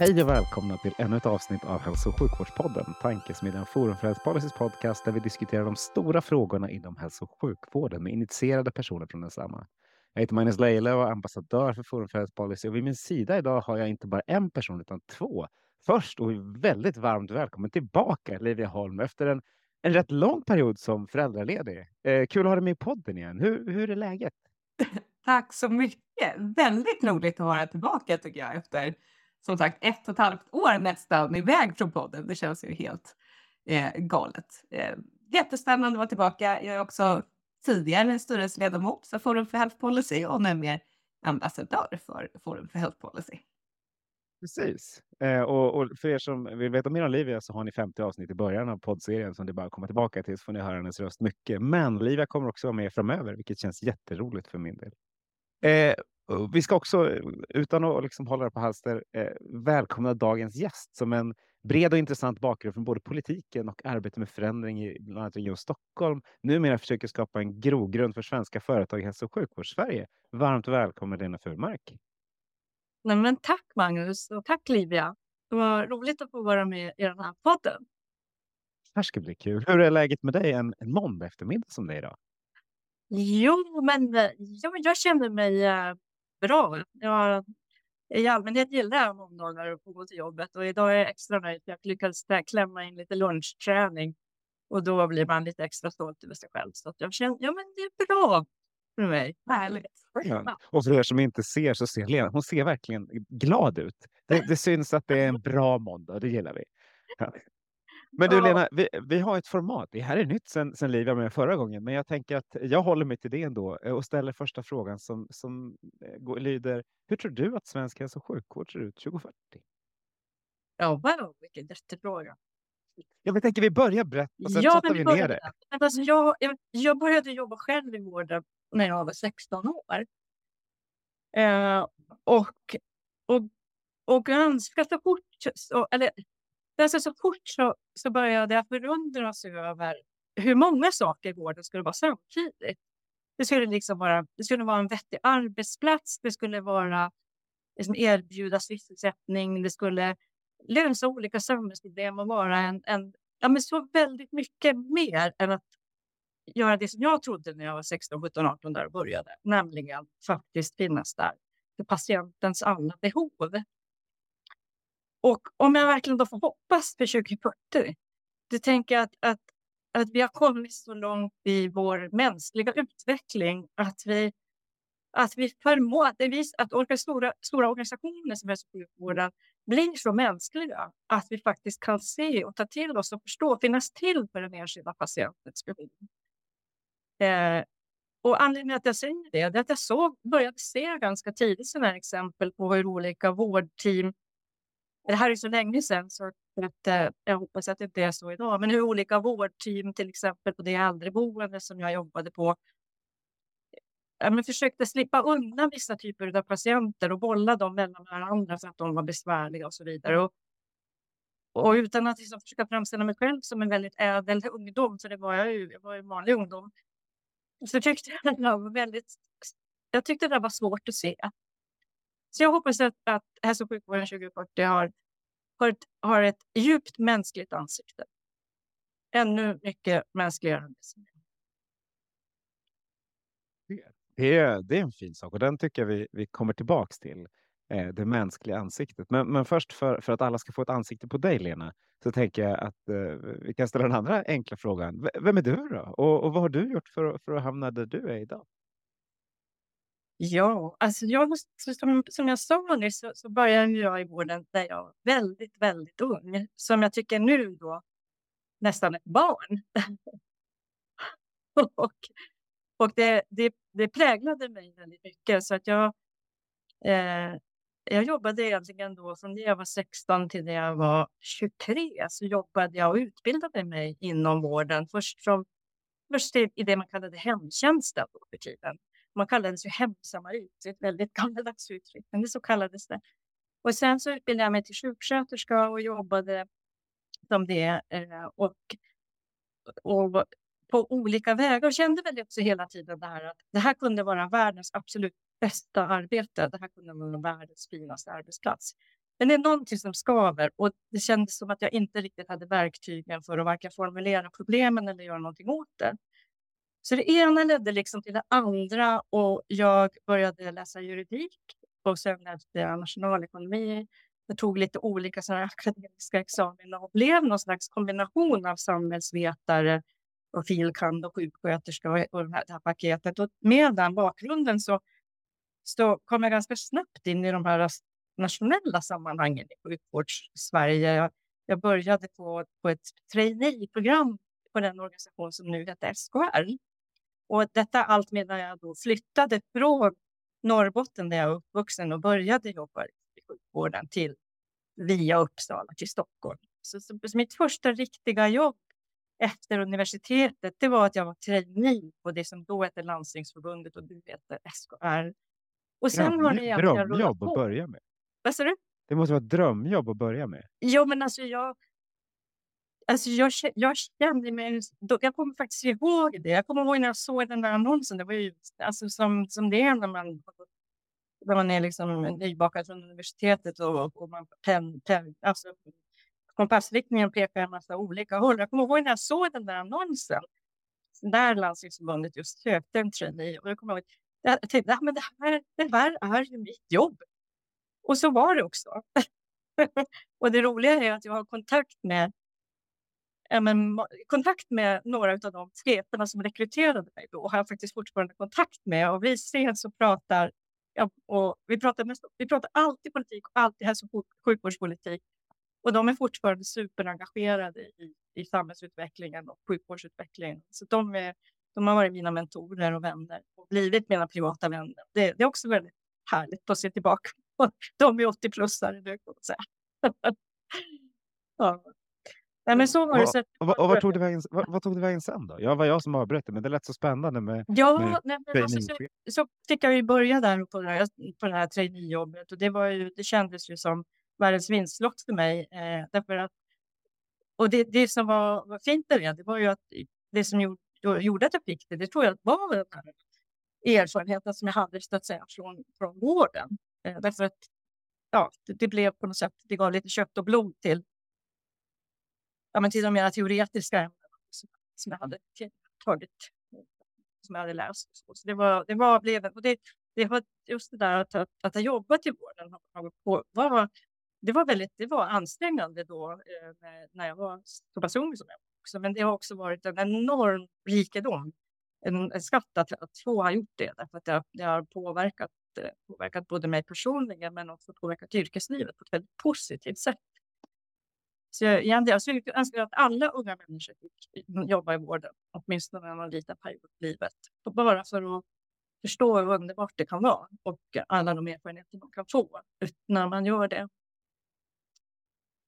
Hej och välkomna till ännu ett avsnitt av Hälso och sjukvårdspodden, tankesmedjan Forum för Hälsopolicys podcast där vi diskuterar de stora frågorna inom hälso och sjukvården med initierade personer från densamma. Jag heter Magnus Leila och är ambassadör för Forum för Hälsopolicy och vid min sida idag har jag inte bara en person utan två. Först och väldigt varmt välkommen tillbaka Livia Holm efter en, en rätt lång period som föräldraledig. Eh, kul att ha dig med i podden igen. Hur, hur är läget? Tack så mycket. Väldigt roligt att vara tillbaka tycker jag efter som sagt ett och ett halvt år nästan iväg från podden. Det känns ju helt eh, galet. Eh, jättespännande att vara tillbaka. Jag är också tidigare styrelseledamot för Forum för Health Policy och nu mer ambassadör för Forum för Health Policy. Precis. Eh, och, och, för er som vill veta mer om Livia så har ni 50 avsnitt i början av poddserien som det bara komma tillbaka till så får ni höra hennes röst mycket. Men Livia kommer också vara med framöver, vilket känns jätteroligt för min del. Eh, vi ska också, utan att liksom hålla det på halster, eh, välkomna dagens gäst som en bred och intressant bakgrund från både politiken och arbete med förändring i bland annat Region Stockholm. Numera försöker skapa en grogrund för svenska företag i hälso och sjukvårds-Sverige. Varmt välkommen Lena Furmark. Nej, men tack Magnus och tack Livia. Det var roligt att få vara med i den här podden. Det här ska bli kul. Hur är läget med dig en, en måndag eftermiddag som det är idag? Jo, men jag, jag känner mig äh, bra. Jag, I allmänhet gillar jag måndagar och få gå till jobbet och idag är jag extra nöjd för jag lyckades klämma in lite lunchträning och då blir man lite extra stolt över sig själv. Så jag känner, ja men det är bra för mig. Härligt. Ja. Och för er som inte ser så ser Lena, hon ser verkligen glad ut. Det, det syns att det är en bra måndag, det gillar vi. Ja. Men du Lena, vi, vi har ett format. Det här är nytt sen, sen Liv var med förra gången, men jag tänker att jag håller mig till det ändå eh, och ställer första frågan som, som eh, lyder. Hur tror du att svensk hälso och sjukvård ser ut 2040? Ja, wow, vilken jättefråga. Jag tänker vi börjar brett och sen ja, vi ner det. Alltså, jag, jag började jobba själv i vården när jag var 16 år. Eh, och, och, och ganska så fort, så, eller Alltså, så fort så, så började jag förundras över hur många saker vården skulle vara samtidigt. Det skulle, liksom vara, det skulle vara en vettig arbetsplats, det skulle vara, liksom erbjuda sysselsättning, det skulle lösa olika samhällsproblem och vara en, en ja, men så väldigt mycket mer än att göra det som jag trodde när jag var 16, 17, 18 där och började, nämligen faktiskt finnas där för patientens alla behov. Och om jag verkligen då får hoppas för 2040, då tänker jag att, att, att vi har kommit så långt i vår mänskliga utveckling att vi, att vi förmår, att, vi, att orka stora, stora organisationer som hälso och sjukvården blir så mänskliga att vi faktiskt kan se och ta till oss och förstå och finnas till för den enskilda patientens behov. Eh, och anledningen att jag säger det är att jag såg, började se ganska tidigt sådana här exempel på hur olika vårdteam det här är så länge sedan så att, eh, jag hoppas att det inte är så idag. Men hur olika vårdteam, till exempel på det äldreboende som jag jobbade på, jag men försökte slippa undan vissa typer av patienter och bolla dem mellan varandra för att de var besvärliga och så vidare. Och, och utan att liksom försöka framställa mig själv som en väldigt ädel ungdom, för det var jag ju, jag var en vanlig ungdom, så tyckte jag det var väldigt, jag tyckte det var svårt att se. Så jag hoppas att, att hälso och sjukvården 2040 har, har, ett, har ett djupt mänskligt ansikte. Ännu mycket mänskligare än det det är, det är en fin sak och den tycker jag vi, vi kommer tillbaks till. Eh, det mänskliga ansiktet. Men, men först för, för att alla ska få ett ansikte på dig Lena så tänker jag att eh, vi kan ställa den andra enkla frågan. V vem är du då? Och, och vad har du gjort för, för att hamna där du är idag? Ja, alltså jag, som, som jag sa nyss så, så började jag i vården när jag var väldigt, väldigt ung. Som jag tycker nu då nästan ett barn. och, Och det, det, det präglade mig väldigt mycket. Så att jag, eh, jag jobbade egentligen då från när jag var 16 till när jag var 23 så jobbade jag och utbildade mig inom vården. Först, som, först i det man kallade hemtjänsten då för tiden. Man kallades ju hemsamarit, ett väldigt gammaldags uttryck, men det så kallades det. Och sen så utbildade jag mig till sjuksköterska och jobbade som det. Eh, och, och på olika vägar och kände väl också hela tiden det här att det här kunde vara världens absolut bästa arbete. Det här kunde vara världens finaste arbetsplats. Men det är någonting som skaver och det kändes som att jag inte riktigt hade verktygen för att varken formulera problemen eller göra någonting åt det. Så det ena ledde liksom till det andra och jag började läsa juridik och sen läste jag nationalekonomi. Jag tog lite olika sådana akademiska examina och blev någon slags kombination av samhällsvetare och filkand och sjuksköterska och, och det, här, det här paketet. Och med den bakgrunden så, så kom jag ganska snabbt in i de här nationella sammanhangen i sjukvårds-Sverige. Jag, jag började på, på ett traineeprogram på den organisation som nu heter SKR. Och detta allt medan jag då flyttade från Norrbotten där jag är uppvuxen och började jobba i sjukvården till via Uppsala till Stockholm. Så, så, så mitt första riktiga jobb efter universitetet, det var att jag var trainee på det som då hette Landstingsförbundet och nu heter SKR. Och sen Dröm, har det drömjobb att börja med. Vad sa du? Det måste vara ett drömjobb att börja med. Jo, men alltså jag... Alltså jag, jag kände mig... Jag kommer faktiskt ihåg det. Jag kommer ihåg när jag såg den där annonsen. Det var ju alltså som, som det är när man, när man är liksom nybakad från universitetet och, och man pen, pen, alltså, kompassriktningen pekar en massa olika håll. Jag kommer ihåg när jag såg den där annonsen där Landstingsförbundet just sökte en trainee. Och jag kommer ihåg, jag tänkte, "Ja, men det här, det här är ju mitt jobb. Och så var det också. och det roliga är att jag har kontakt med ja, men, kontakt med några av de cheferna som rekryterade mig då och har jag faktiskt fortfarande kontakt med. Och vi ses och pratar. Ja, och vi, pratar mest, vi pratar alltid politik och alltid hälso och sjukvårdspolitik. Och de är fortfarande superengagerade i, i samhällsutvecklingen och sjukvårdsutvecklingen. Så de, är, de har varit mina mentorer och vänner och blivit mina privata vänner. Det, det är också väldigt härligt att se tillbaka på. De är 80-plussare nu, kan man säga. ja. Nej, men så var det. Och, Så att- och, vad- och vad, tog det vägen, vad, vad tog det vägen sen då? Ja, var jag som avbröt det, men det lät så spännande med Ja, med nej, men alltså, så, så fick jag ju börja där på det här, på det här traineejobbet och det, var ju, det kändes ju som världens vinstlott för mig. Eh, därför att, och det, det som var, var fint med det, det var ju att det som gjorde, gjorde att jag fick det, det tror jag var den här erfarenheten som jag hade så att säga, från, från vården. Eh, därför att ja, det, det blev på något sätt, det gav lite kött och blod till, ja, men till de mer teoretiska ämnena som, som jag hade tagit som jag hade läst. Så så det var, det var, blev, och det, det var just det där att, att, att ha jobbat i vården på, var, det var väldigt det var ansträngande då eh, när, jag var så pass ung som jag var också. Men det har också varit en enorm rikedom, en, en skatt att, att få ha gjort det. Därför att det, har- det har påverkat, eh, påverkat både mig personligen men också påverkat yrkeslivet på ett väldigt positivt sätt. Så jag, igen, alltså, jag skulle önska att alla unga människor fick jobba i vården, åtminstone någon liten period i livet. Bara för att förstå hur underbart det kan vara och alla de erfarenheter man kan få när man gör det.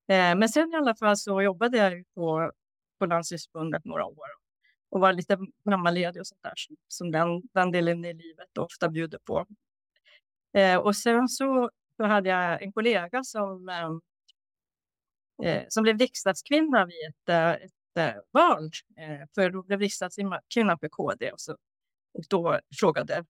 Eh, men sen i alla fall så jobbade jag på, på Landstingsförbundet några år och var lite mammaledig och sånt där som, den, den delen i livet ofta bjuder på. Eh, och sen så, så hade jag en kollega som, eh, eh, som blev riksdagskvinna vid ett, eh, ett eh, val. Eh, För då blev riksdagskvinna för KD och, så, och då frågade,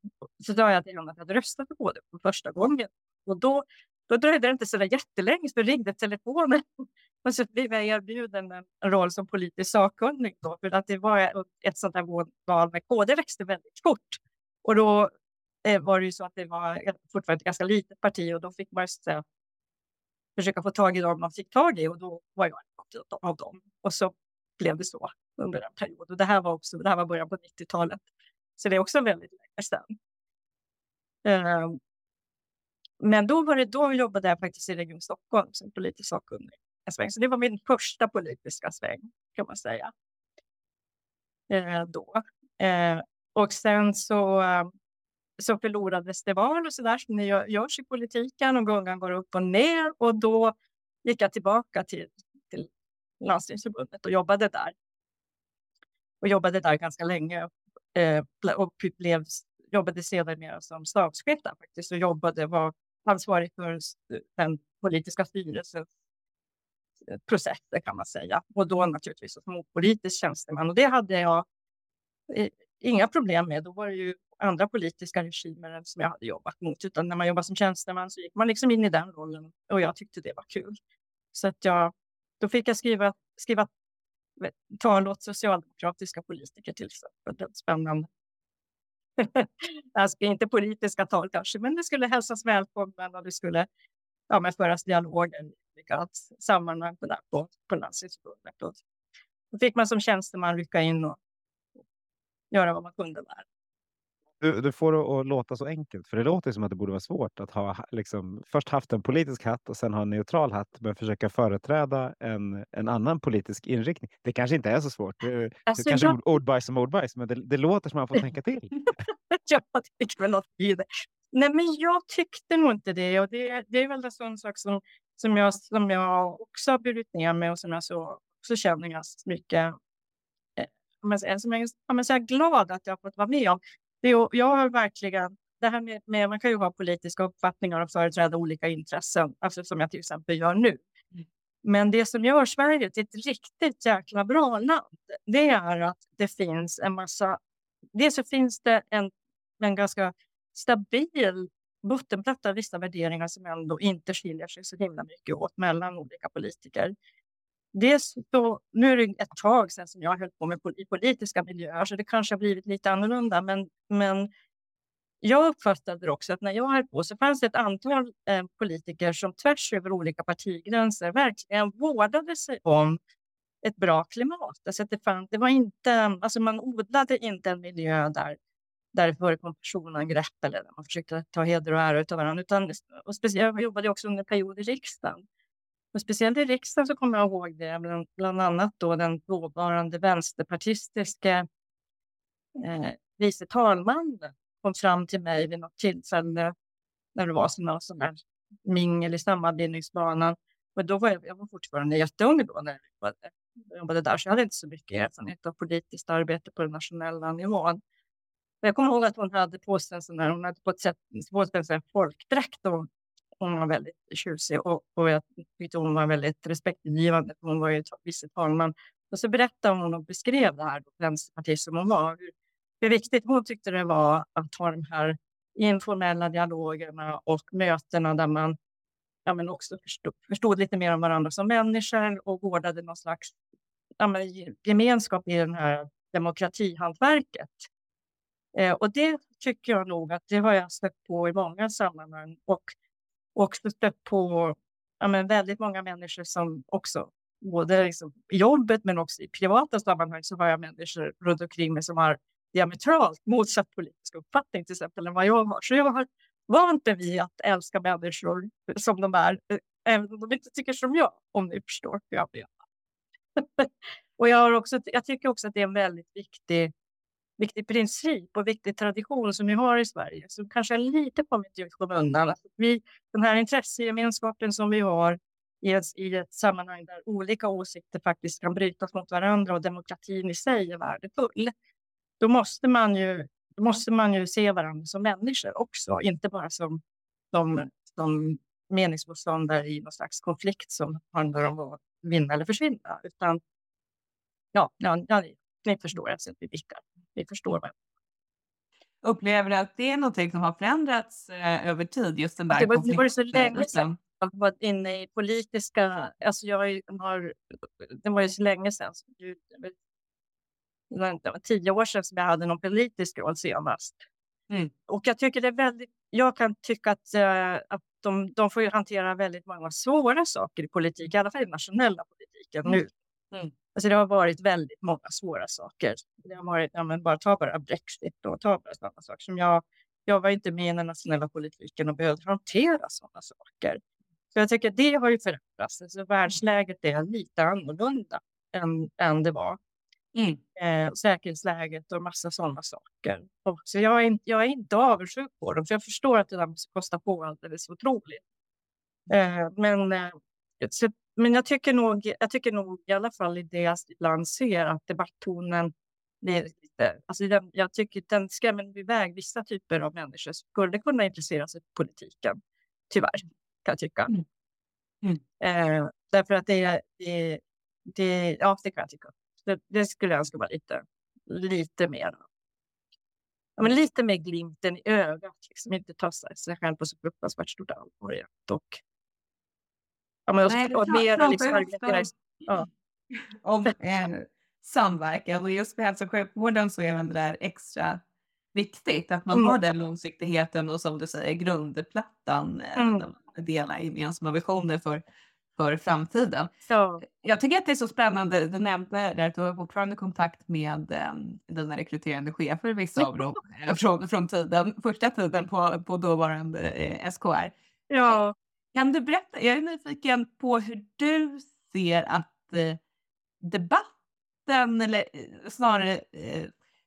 så sa jag till henne att jag hade röstat på KD för första gången. Och då, då dröjde det inte så där jättelänge så ringde telefonen och så blev jag erbjuden en roll som politisk sakkunnig då, för att det var ett sånt här val med KD växte väldigt fort. Och då eh, var det ju så att det var ett- fortfarande ett ganska litet parti och då fick man försöka få tag i dem man fick tag i och då var jag en av dem. Och så blev det så under en period. Och det här var också, det här var början på 90-talet. Så det är också väldigt länge sedan. Ehm, men då, var det, då jobbade jag faktiskt i Region Stockholm som politisk sakkunnig. Så det var min första politiska sväng kan man säga. Ehm, då. Ehm, och sen så, så förlorades det val och så där som det görs i politiken och gungan går upp och ner och då gick jag tillbaka till, till Landstingsförbundet och jobbade där. Och jobbade där ganska länge eh, och blev, jobbade sedermera som stabschef där faktiskt och jobbade, var ansvarig för den politiska styrelsens eh, processer kan man säga. Och då naturligtvis som opolitisk tjänsteman. Och det hade jag eh, inga problem med. Då var det ju andra politiska regimer som jag hade jobbat mot. Utan när man jobbade som tjänsteman så gick man liksom in i den rollen och jag tyckte det var kul. Så att jag, då fick jag skriva, skriva tal åt socialdemokratiska politiker till exempel. Det spännande. alltså, inte politiska tal kanske, men det skulle hälsas välkommen och det skulle ja, men föras dialoger i olika sammanhang på, på, på Landstingsförbundet. Då fick man som tjänsteman rycka in och göra vad man kunde där. Du, du får det att låta så enkelt, för det låter som att det borde vara svårt att ha liksom, först haft en politisk hatt och sen ha en neutral hatt, men försöka företräda en, en annan politisk inriktning. Det kanske inte är så svårt. Det, alltså, det kanske jag... ordbajs som ordbajs, men det, det låter som att man får tänka till. ja, det tycker väl något i det. Nej, men jag tyckte nog inte det. Och det, det är väl en sån sak som, som, jag, som jag också har burit med mig och som jag så, också känner ganska mycket eh, som jag, jag är glad att jag har fått vara med om det, jag har verkligen, det här med, med, man kan ju ha politiska uppfattningar och företräda olika intressen, alltså som jag till exempel gör nu. Mm. Men det som gör Sverige till ett riktigt jäkla bra land, det är att det finns en massa... Dels så finns det en, en ganska stabil bottenplatta av vissa värderingar som ändå inte skiljer sig så himla mycket åt mellan olika politiker. Dels då, nu är det ett tag sedan som jag höll på med i politiska miljöer, så det kanske har blivit lite annorlunda. Men, men jag uppfattade också att när jag höll på så fanns det ett antal eh, politiker som tvärs över olika partigränser verkligen vårdade sig om ett bra klimat. Alltså det, fann, det var inte, alltså man odlade inte en miljö där, där det förekom personangrepp eller där man försökte ta heder och ära av varandra. Utan, och speciellt, jag jobbade också under en period i riksdagen och speciellt i riksdagen så kommer jag ihåg det, bland, bland annat då den dåvarande vänsterpartistiska eh, vice talmannen kom fram till mig vid något tillfälle när det var sån sån här mingel i sammanbindningsbanan. Och då var jag, jag var fortfarande jätteung då när jag jobbade, där, så jag hade inte så mycket erfarenhet av politiskt arbete på den nationella nivån. Jag kommer ihåg att hon hade på sig en sån där, hon hade på ett sätt på sig en folkdräkt och hon var väldigt tjusig och, och jag tyckte hon var väldigt respektingivande. Hon var ju vice talman. Och så berättade hon och beskrev det här vänsterpartiet som hon var. Hur, hur viktigt hon tyckte det var att ha de här informella dialogerna och mötena där man ja, men också förstod, förstod lite mer om varandra som människor och vårdade någon slags ja, men, gemenskap i det här demokratihantverket. Eh, och det tycker jag nog att det har jag stött på i många sammanhang. Och också stött på ja, men väldigt många människor som också, både liksom i jobbet men också i privata sammanhang, så har jag människor runt omkring mig som har diametralt motsatt politisk uppfattning till exempel än vad jag har. Så jag har vant mig vid att älska människor som de är, eh, även om de inte tycker som jag, om ni förstår hur jag menar. och jag, har också, jag tycker också att det är en väldigt viktig viktig princip och viktig tradition som vi har i Sverige, som kanske har lite kommit i skymundan. Alltså vi, den här intressegemenskapen som vi har i ett, i ett sammanhang där olika åsikter faktiskt kan brytas mot varandra och demokratin i sig är värdefull. Då måste man ju, då måste man ju se varandra som människor också, inte bara som, som, som meningsmotståndare i någon slags konflikt som handlar om att vinna eller försvinna. Utan, ja, ja, ni förstår, alltså, att vi vickar vi förstår varandra. Upplever du att det är någonting som har förändrats eh, över tid? Just den där det var, det var så länge sedan jag var inne i politiska... Alltså jag har, det var ju så länge sedan. Det var tio år sedan som jag hade någon politisk roll senast. Mm. Och jag tycker det är väldigt... Jag kan tycka att, äh, att de, de får hantera väldigt många svåra saker i politik, i alla fall i nationella politiken mm. nu. Mm. Alltså det har varit väldigt många svåra saker. Det har varit, ja, men bara ta bara Brexit och ta bara sådana saker som jag, jag var inte med i den nationella politiken och behövde hantera sådana saker. Så jag tycker att det har ju förändrats. Alltså världsläget är lite annorlunda än, än det var. Mm. eh, säkerhetsläget och massa sådana saker. Och, så jag är, inte, jag är inte avundsjuk på dem, för jag förstår att det där måste kosta på alldeles otroligt. Eh, men, eh, så, men jag tycker, nog, jag tycker nog i alla fall i det jag ibland ser att debatttonen blir lite... Alltså den, jag tycker den skrämmer iväg vissa typer av människor som skulle kunna intressera sig för politiken. Tyvärr, kan jag tycka. Mm. Mm. Eh, därför att det, det, det, ja, det kan jag tycka. Det, det skulle jag önska vara lite, lite mer. Ja, men lite mer glimten i ögat, liksom inte ta sig själv på så fruktansvärt stort allvar. Och, ja, men, och, Nej, och pra- mer liksom, ja. om eh, samverkan och just för hälso och sjukvården så är det där extra viktigt att man Mm. har den långsiktigheten och som du säger grundplattan, eh, Mm. de delar gemensamma visioner för, för framtiden. Så, Jag tycker att det är så spännande, du nämnde där att du har fortfarande kontakt med eh, dina rekryterande chefer, vissa av dem, eh, från, från tiden, första tiden på, på dåvarande eh, SKR. ja, kan du berätta, jag är nyfiken på hur du ser att eh, debatten, eller eh, snarare eh,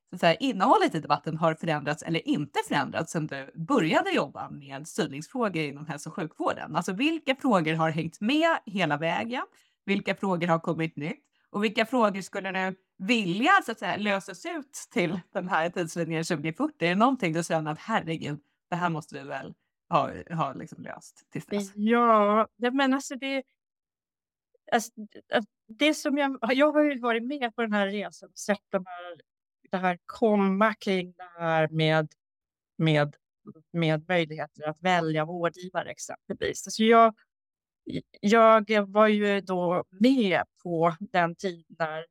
så att säga, innehållet i debatten har förändrats eller inte förändrats sedan du började jobba med styrningsfrågor inom hälso och sjukvården. Alltså vilka frågor har hängt med hela vägen? Vilka frågor har kommit nytt? Och vilka frågor skulle du vilja så att säga, lösas ut till den här tidslinjen 2040? Är det någonting du känner att herregud, det här måste vi väl ha, ha liksom löst tills dess? ja, men alltså det... Alltså, att det som jag, jag har ju varit med på den här resan och sett de här, det här komma kring det här med, med, med möjligheter att välja vårdgivare exempelvis. Alltså jag, jag var ju då med på den tid när,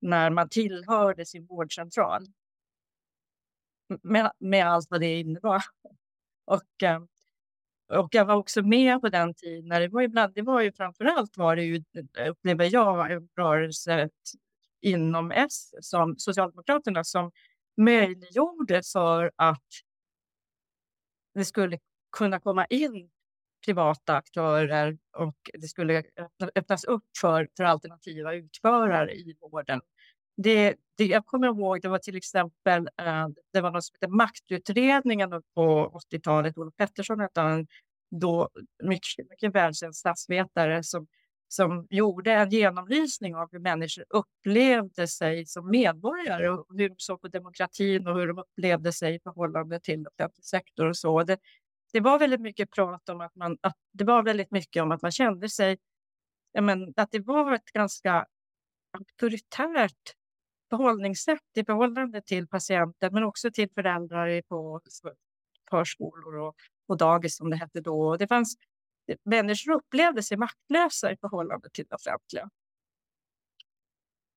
när man tillhörde sin vårdcentral. Med, med allt vad det innebar. Och, eh, och jag var också med på den tiden när det var ibland, det var ju framförallt var det ju, eh, upplever jag, en rörelse inom S, som Socialdemokraterna, som möjliggjorde för att det skulle kunna komma in privata aktörer och det skulle öppnas upp för, för alternativa utförare i vården. Det, det, jag kommer ihåg, det var till exempel eh, det var något som hette Maktutredningen på 80-talet. Olof Pettersson hette han då, mycket, mycket välkänd statsvetare som, som gjorde en genomlysning av hur människor upplevde sig som medborgare och hur de såg på demokratin och hur de upplevde sig i förhållande till offentlig sektor och så. Det, det var väldigt mycket prat om att man, att det var väldigt mycket om att man kände sig, men, att det var ett ganska auktoritärt förhållningssätt i förhållande till patienten men också till föräldrar på förskolor och, och dagis som det hette då. Det fanns, människor upplevde sig maktlösa i förhållande till det offentliga.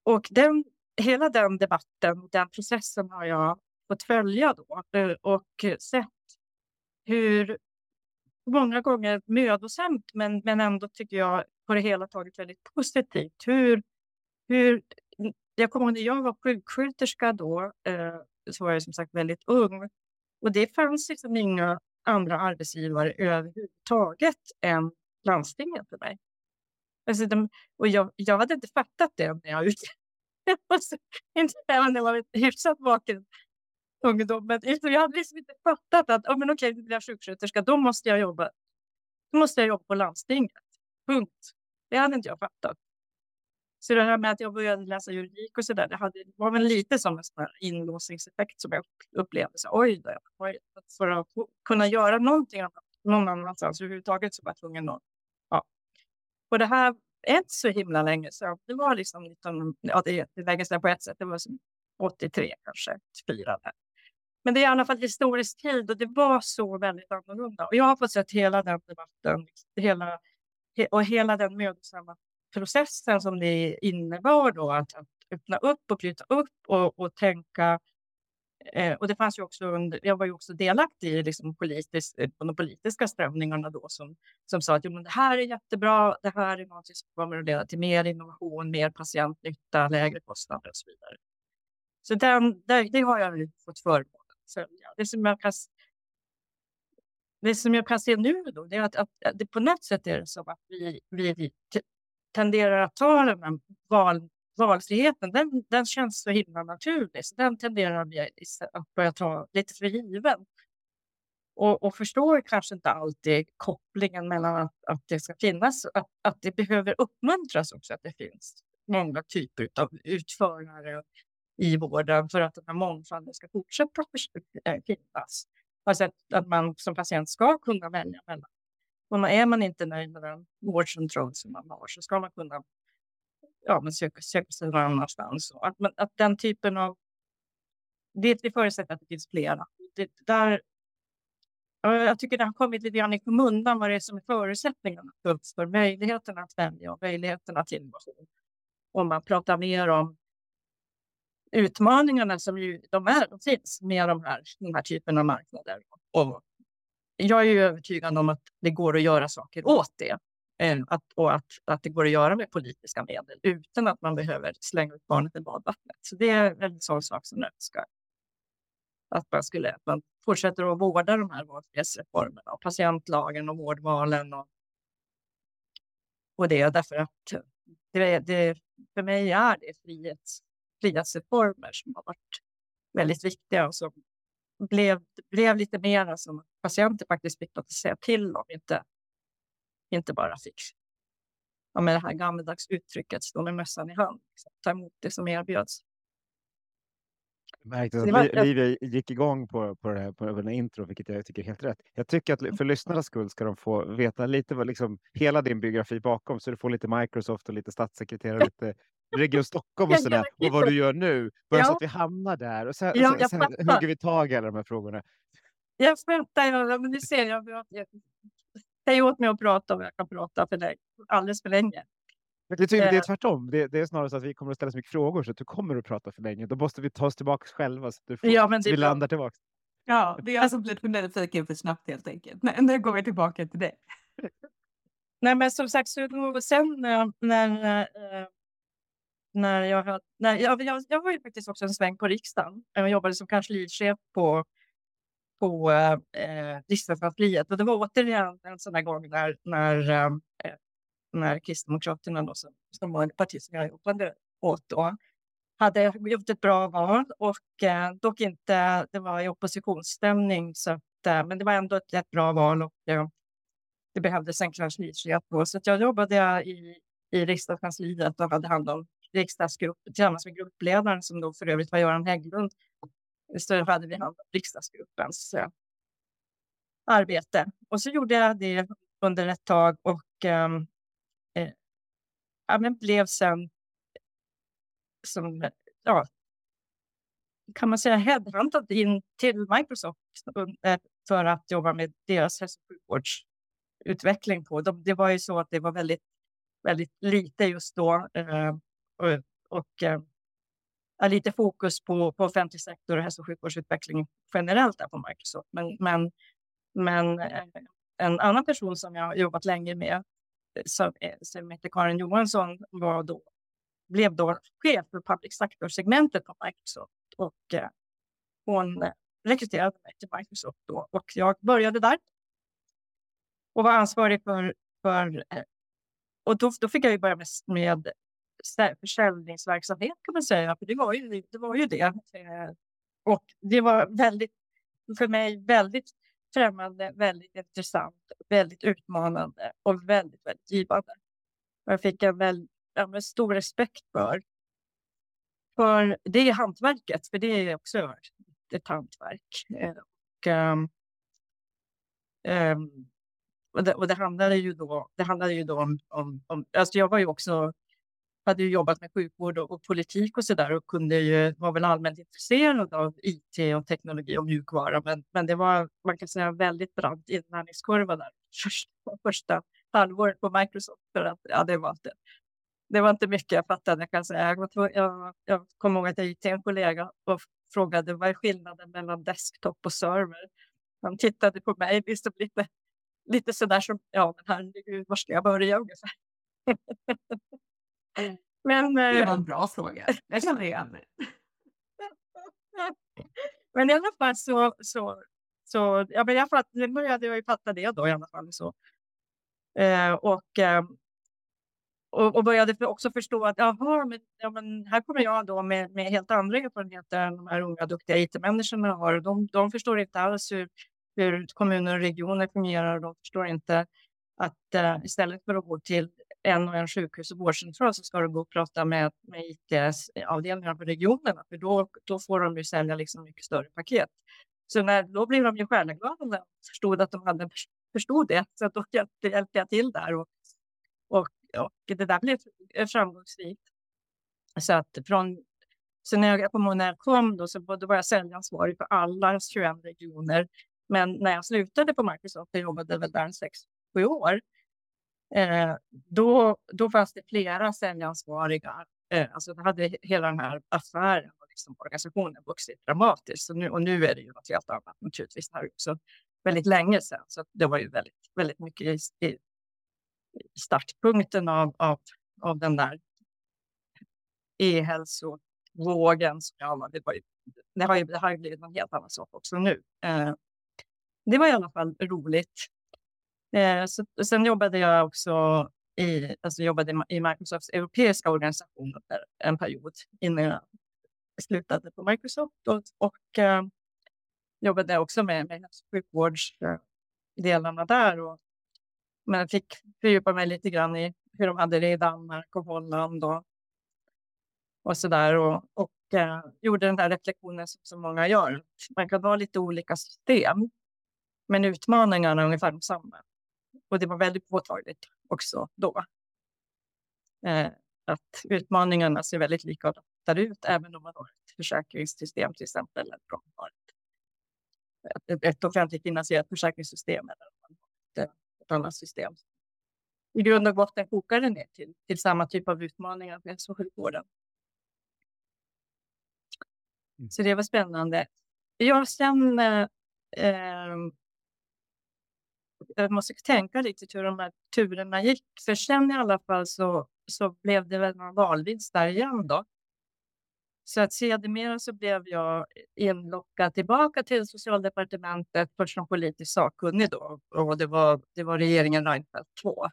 Och den, hela den debatten, den processen har jag fått följa då eh, och sett hur många gånger mödosamt men, men ändå tycker jag på det hela taget väldigt positivt. Hur, hur, jag kommer ihåg när jag var sjuksköterska då, eh, så var jag som sagt väldigt ung. Och det fanns liksom inga andra arbetsgivare överhuvudtaget än landstinget för mig. Alltså de, och jag, jag hade inte fattat det när jag ut... inte även när jag var hyfsat vaken ungdom. Men liksom jag hade liksom inte fattat att oh, men okej, nu blir jag sjuksköterska, då måste jag jobba, då måste jag jobba på landstinget. Punkt. Det hade inte jag fattat. Så det här med att jag började läsa juridik och så där, det hade, var väl lite som en sån här inlåsningseffekt som jag upplevde. Så, oj, då, oj, för att kunna göra någonting någon annanstans överhuvudtaget så var jag tvungen att... Ja. Och det här är inte så himla länge sedan. Det var liksom 19, ja, det är det länge sedan på ett sätt. Det var som 83 kanske, 84 där. Men det är i alla fall historisk tid och det var så väldigt annorlunda. Och jag har fått sett hela den debatten liksom, hela, och hela den mödosamma processen som det innebar då att, att öppna upp och bryta upp och, och tänka. Eh, och det fanns ju också, under, jag var ju också delaktig i liksom politisk, eh, de politiska strömningarna då som, som sa att jo, men det här är jättebra, det här är något som kommer att leda till mer innovation, mer patientnytta, lägre kostnader och så vidare. Så den, det, det har jag fått förmånen att följa. Det som jag kan, det som jag kan se nu då, det är att, att, att det på något sätt är det som att vi, vi tenderar att ta den här val, valfriheten, den, den känns så himla naturlig. Så den tenderar att börja ta lite för given. Och, och förstår kanske inte alltid kopplingen mellan att, att det ska finnas, att, att det behöver uppmuntras också att det finns många typer av utförare i vården för att den här mångfalden ska fortsätta finnas. Alltså att, att man som patient ska kunna välja mellan. Och är man inte nöjd med den vårdcentral som man har så ska man kunna ja, men söka, söka sig någon annanstans. Att, att den typen av... Det, det förutsätter att det finns flera. Det, där, jag tycker det har kommit lite grann i skymundan vad det är som är förutsättningarna för, för att välja och möjligheterna till innovation. Om man pratar mer om utmaningarna som ju de, är, de finns med de här, den här typen av marknader. Och jag är ju övertygad om att det går att göra saker åt det. Eh, att, och att, att det går att göra med politiska medel utan att man behöver slänga ut barnet i badvattnet. Så det är en sån sak som jag önskar. Att man, skulle, att man fortsätter att vårda de här valfrihetsreformerna och patientlagen och vårdvalen och, och det. Därför att det, det, för mig är det frihets, frihetsreformer som har varit väldigt viktiga och som blev, blev lite mer som patienter faktiskt fick något att säga till om, inte, inte bara fick ja, med det här gammaldags uttrycket stå med mössan i hand, liksom, ta emot det som erbjöds. Märkte att var, Livia gick igång på, på, det här, på den här intro, vilket jag tycker är helt rätt. Jag tycker att för lyssnarnas skull ska de få veta lite vad liksom, hela din biografi bakom, så du får lite Microsoft och lite statssekreterare, lite Region Stockholm och sådär, och vad du gör nu. Bara ja. så att vi hamnar där och sen, ja, sen, sen hugger vi tag i alla de här frågorna. Jag fattar, men du ser, jag, jag, säg åt mig att prata om jag kan prata för dig alldeles för länge. Det är, det är eh. tvärtom. Det, det, är snarare så att vi kommer att ställa så mycket frågor så att du kommer att prata för länge. Då måste vi ta oss tillbaka själva så att du får, ja, men vi landar tillbaka. Ja, det är jag som blir för nyfiken för snabbt helt enkelt. Nu, nu går vi tillbaka till det. Nej, men som sagt, så sen när, när, eh, när jag, när jag, jag, jag var ju faktiskt också en sväng på riksdagen. Jag jobbade som kanslichef på på eh, riksdagskansliet. Och det var återigen en sån här gång när, när, eh, när Kristdemokraterna, då, som, som var ett parti som jag jobbade åt då, hade gjort ett bra val och eh, dock inte, det var i oppositionsstämning, så att, eh, men det var ändå ett, ett bra val och eh, det behövdes en kanslichef då. Så jag jobbade i, i riksdagskansliet och hade hand om riksdagsgrupp tillsammans med gruppledaren som då för övrigt var Göran Hägglund så hade vi hand om riksdagsgruppens eh, arbete. Och så gjorde jag det under ett tag och ehm, eh, ja, men blev sen som, ja, kan man säga headhuntad in till Microsoft för att jobba med deras hälso och sjukvårdsutveckling på. De, det var ju så att det var väldigt, väldigt lite just då eh, och, och eh, lite fokus på, på offentlig sektor och hälso och sjukvårdsutveckling generellt där på Microsoft. Men, men, men eh, en annan person som jag har jobbat länge med, eh, som, eh, som heter Karin Johansson, var då, blev då chef för public sector-segmentet på Microsoft. Och eh, hon eh, rekryterade mig till Microsoft då och jag började där. Och var ansvarig för, för och då, då fick jag ju börja med, med försäljningsverksamhet kan man säga, för det var ju det. Var ju det. Eh, och det var väldigt, för mig väldigt främmande, väldigt intressant, väldigt utmanande och väldigt, väldigt givande. Jag fick en väldigt, stor respekt för, för det hantverket, för det är också ett hantverk. Eh, och, um, um, och, det, och det handlade ju då, det handlade ju då om, om, om alltså jag var ju också hade ju jobbat med sjukvård och, och politik och så där och kunde ju, var väl allmänt intresserad av IT och teknologi och mjukvara. Men, men det var, man kan säga, väldigt brant inlärningskurva där första, första halvåret på Microsoft. För att, ja, det, var inte, det var inte mycket jag fattade. Jag, kan säga. Jag, jag, jag kommer ihåg att jag gick till en kollega och frågade vad är skillnaden mellan desktop och server. Han tittade på mig liksom lite, lite sådär som, ja men herregud, var ska jag börja ungefär? Men, det var en bra fråga. Jag känner igen Men i alla fall så, så, så ja, men jag fatt, började jag ju fatta det då i alla fall. Så. Eh, och, eh, och, och började också förstå att jaha, men, ja, men här kommer jag då med, med helt andra erfarenheter än de här unga duktiga IT-människorna har. De, de förstår inte alls hur, hur kommuner och regioner fungerar. De förstår inte att uh, istället för att gå till en och en sjukhus och vårdcentral så ska du gå och prata med, med IT-avdelningar på regionerna, för då, då får de ju sälja liksom mycket större paket. Så när, då blev de ju stjärneglada när de förstod att de hade förstod det, så då hjälpte, hjälpte jag till där. Och, och, och det där blev framgångsrikt. Så att från så när jag, kom, när jag kom då, så då var jag säljansvarig för alla 21 regioner. Men när jag slutade på Microsoft, jag jobbade väl där sex, sju år, eh, då, då fanns det flera säljansvariga. Eh, alltså då hade hela den här affären och liksom organisationen vuxit dramatiskt. Så nu, och nu är det ju något helt annat naturligtvis. Det här är också väldigt länge sedan, så det var ju väldigt, väldigt mycket i, i startpunkten av, av, av den där e-hälsovågen. Ja, det, var ju, det, har ju, det har ju blivit en helt annan sak också nu. Eh, det var i alla fall roligt. Eh, så, sen jobbade jag också i, alltså jobbade i Microsofts europeiska organisation under en period innan jag slutade på Microsoft och, och eh, jobbade också med, med hälso och sjukvårdsdelarna där. Och, men jag fick fördjupa mig lite grann i hur de hade det i Danmark och Holland och, och så där. Och, och eh, gjorde den där reflektionen som så många gör. Man kan ha lite olika system, men utmaningarna är ungefär desamma. Och det var väldigt påtagligt också då. Eh, att utmaningarna ser väldigt likartade ut, även om man har ett försäkringssystem till exempel. Eller om man har ett, ett offentligt finansierat försäkringssystem eller ett, ett annat system. I grund och botten kokar det ner till, till samma typ av utmaningar för hälso och sjukvården. Mm. Så det var spännande. Ja, sen eh, jag måste tänka lite hur de här turerna gick. För sen i alla fall så, så blev det väl någon valvinst där igen då. Så att sedermera så blev jag inlockad tillbaka till socialdepartementet först som politisk sakkunnig då. Och det var, det var regeringen Reinfeldt 2.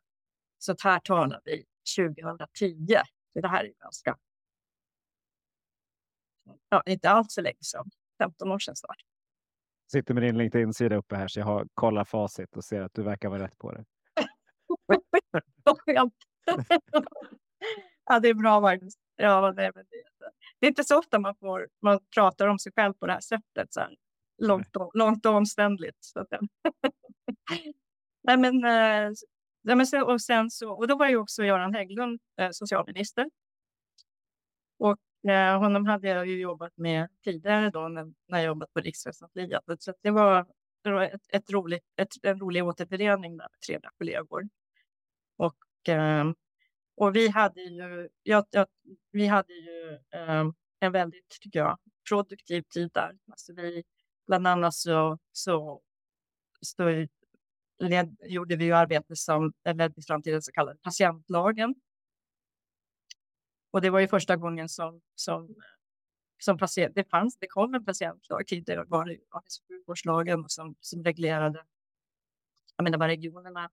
Så att här talar vi 2010. Så det här är ganska... Ja, inte alls så länge sedan. 15 år sedan snart. Sitter med din LinkedIn-sida uppe här så jag har kollat facit och ser att du verkar vara rätt på det. ja, det är bra Magnus. Ja, det, är, det är inte så ofta man, får, man pratar om sig själv på det här sättet. Så här, långt, och, långt och omständligt. Så att, nej, men, eh, nej, men och, sen så, och då var ju också Göran Hägglund eh, socialminister. Och eh, honom hade jag ju jobbat med tidigare då när, när jag jobbat på Riksförsäkringsliet. Så det var, det var ett, ett roligt, ett, en rolig återförening med trevliga kollegor. Och eh, och vi hade ju, ja, ja, vi hade ju eh, en väldigt, tycker jag, produktiv tid där. Alltså vi, bland annat så, så, så led, gjorde vi ju arbete som ledde fram till den så kallade patientlagen. Och det var ju första gången som, som, som patient, det fanns, det kom en patientlag tidigare var det sjukvårdslagen som, som reglerade jag menar, vad regionerna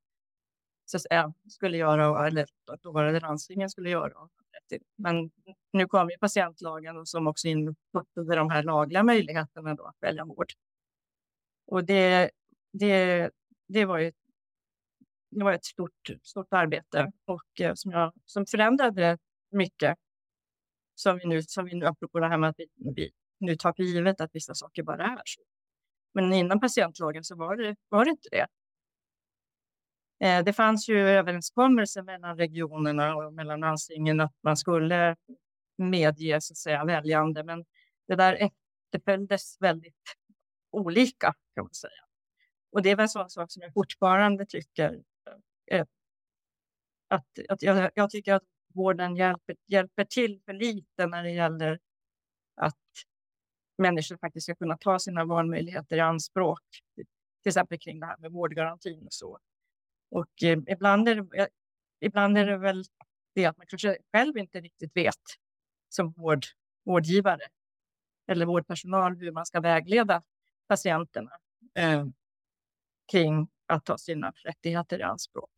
så att säga, skulle göra, eller dåvarande landstingen skulle göra. Men nu kom ju patientlagen som också innefattade de här lagliga möjligheterna då att välja vård. Och det, det, det var ju det var ett stort, stort arbete och eh, som, jag, som förändrade mycket. Som vi nu, som vi nu apropå det här med att vi, vi nu tar för givet att vissa saker bara är så. Men innan patientlagen så var det, var det inte det. Eh, det fanns ju överenskommelser mellan regionerna och mellan landstingen att man skulle medge så att säga, väljande, men det där efterföljdes väldigt olika kan man säga. Och det är väl en sån sak som jag fortfarande tycker eh, att, att jag, jag, tycker att vården hjälper, hjälper till för lite när det gäller att människor faktiskt ska kunna ta sina valmöjligheter i anspråk. Till exempel kring det här med vårdgarantin och så. Och eh, ibland, är det, ibland är det väl det att man kanske själv inte riktigt vet som vård, vårdgivare eller vårdpersonal hur man ska vägleda patienterna eh, kring att ta sina rättigheter i anspråk.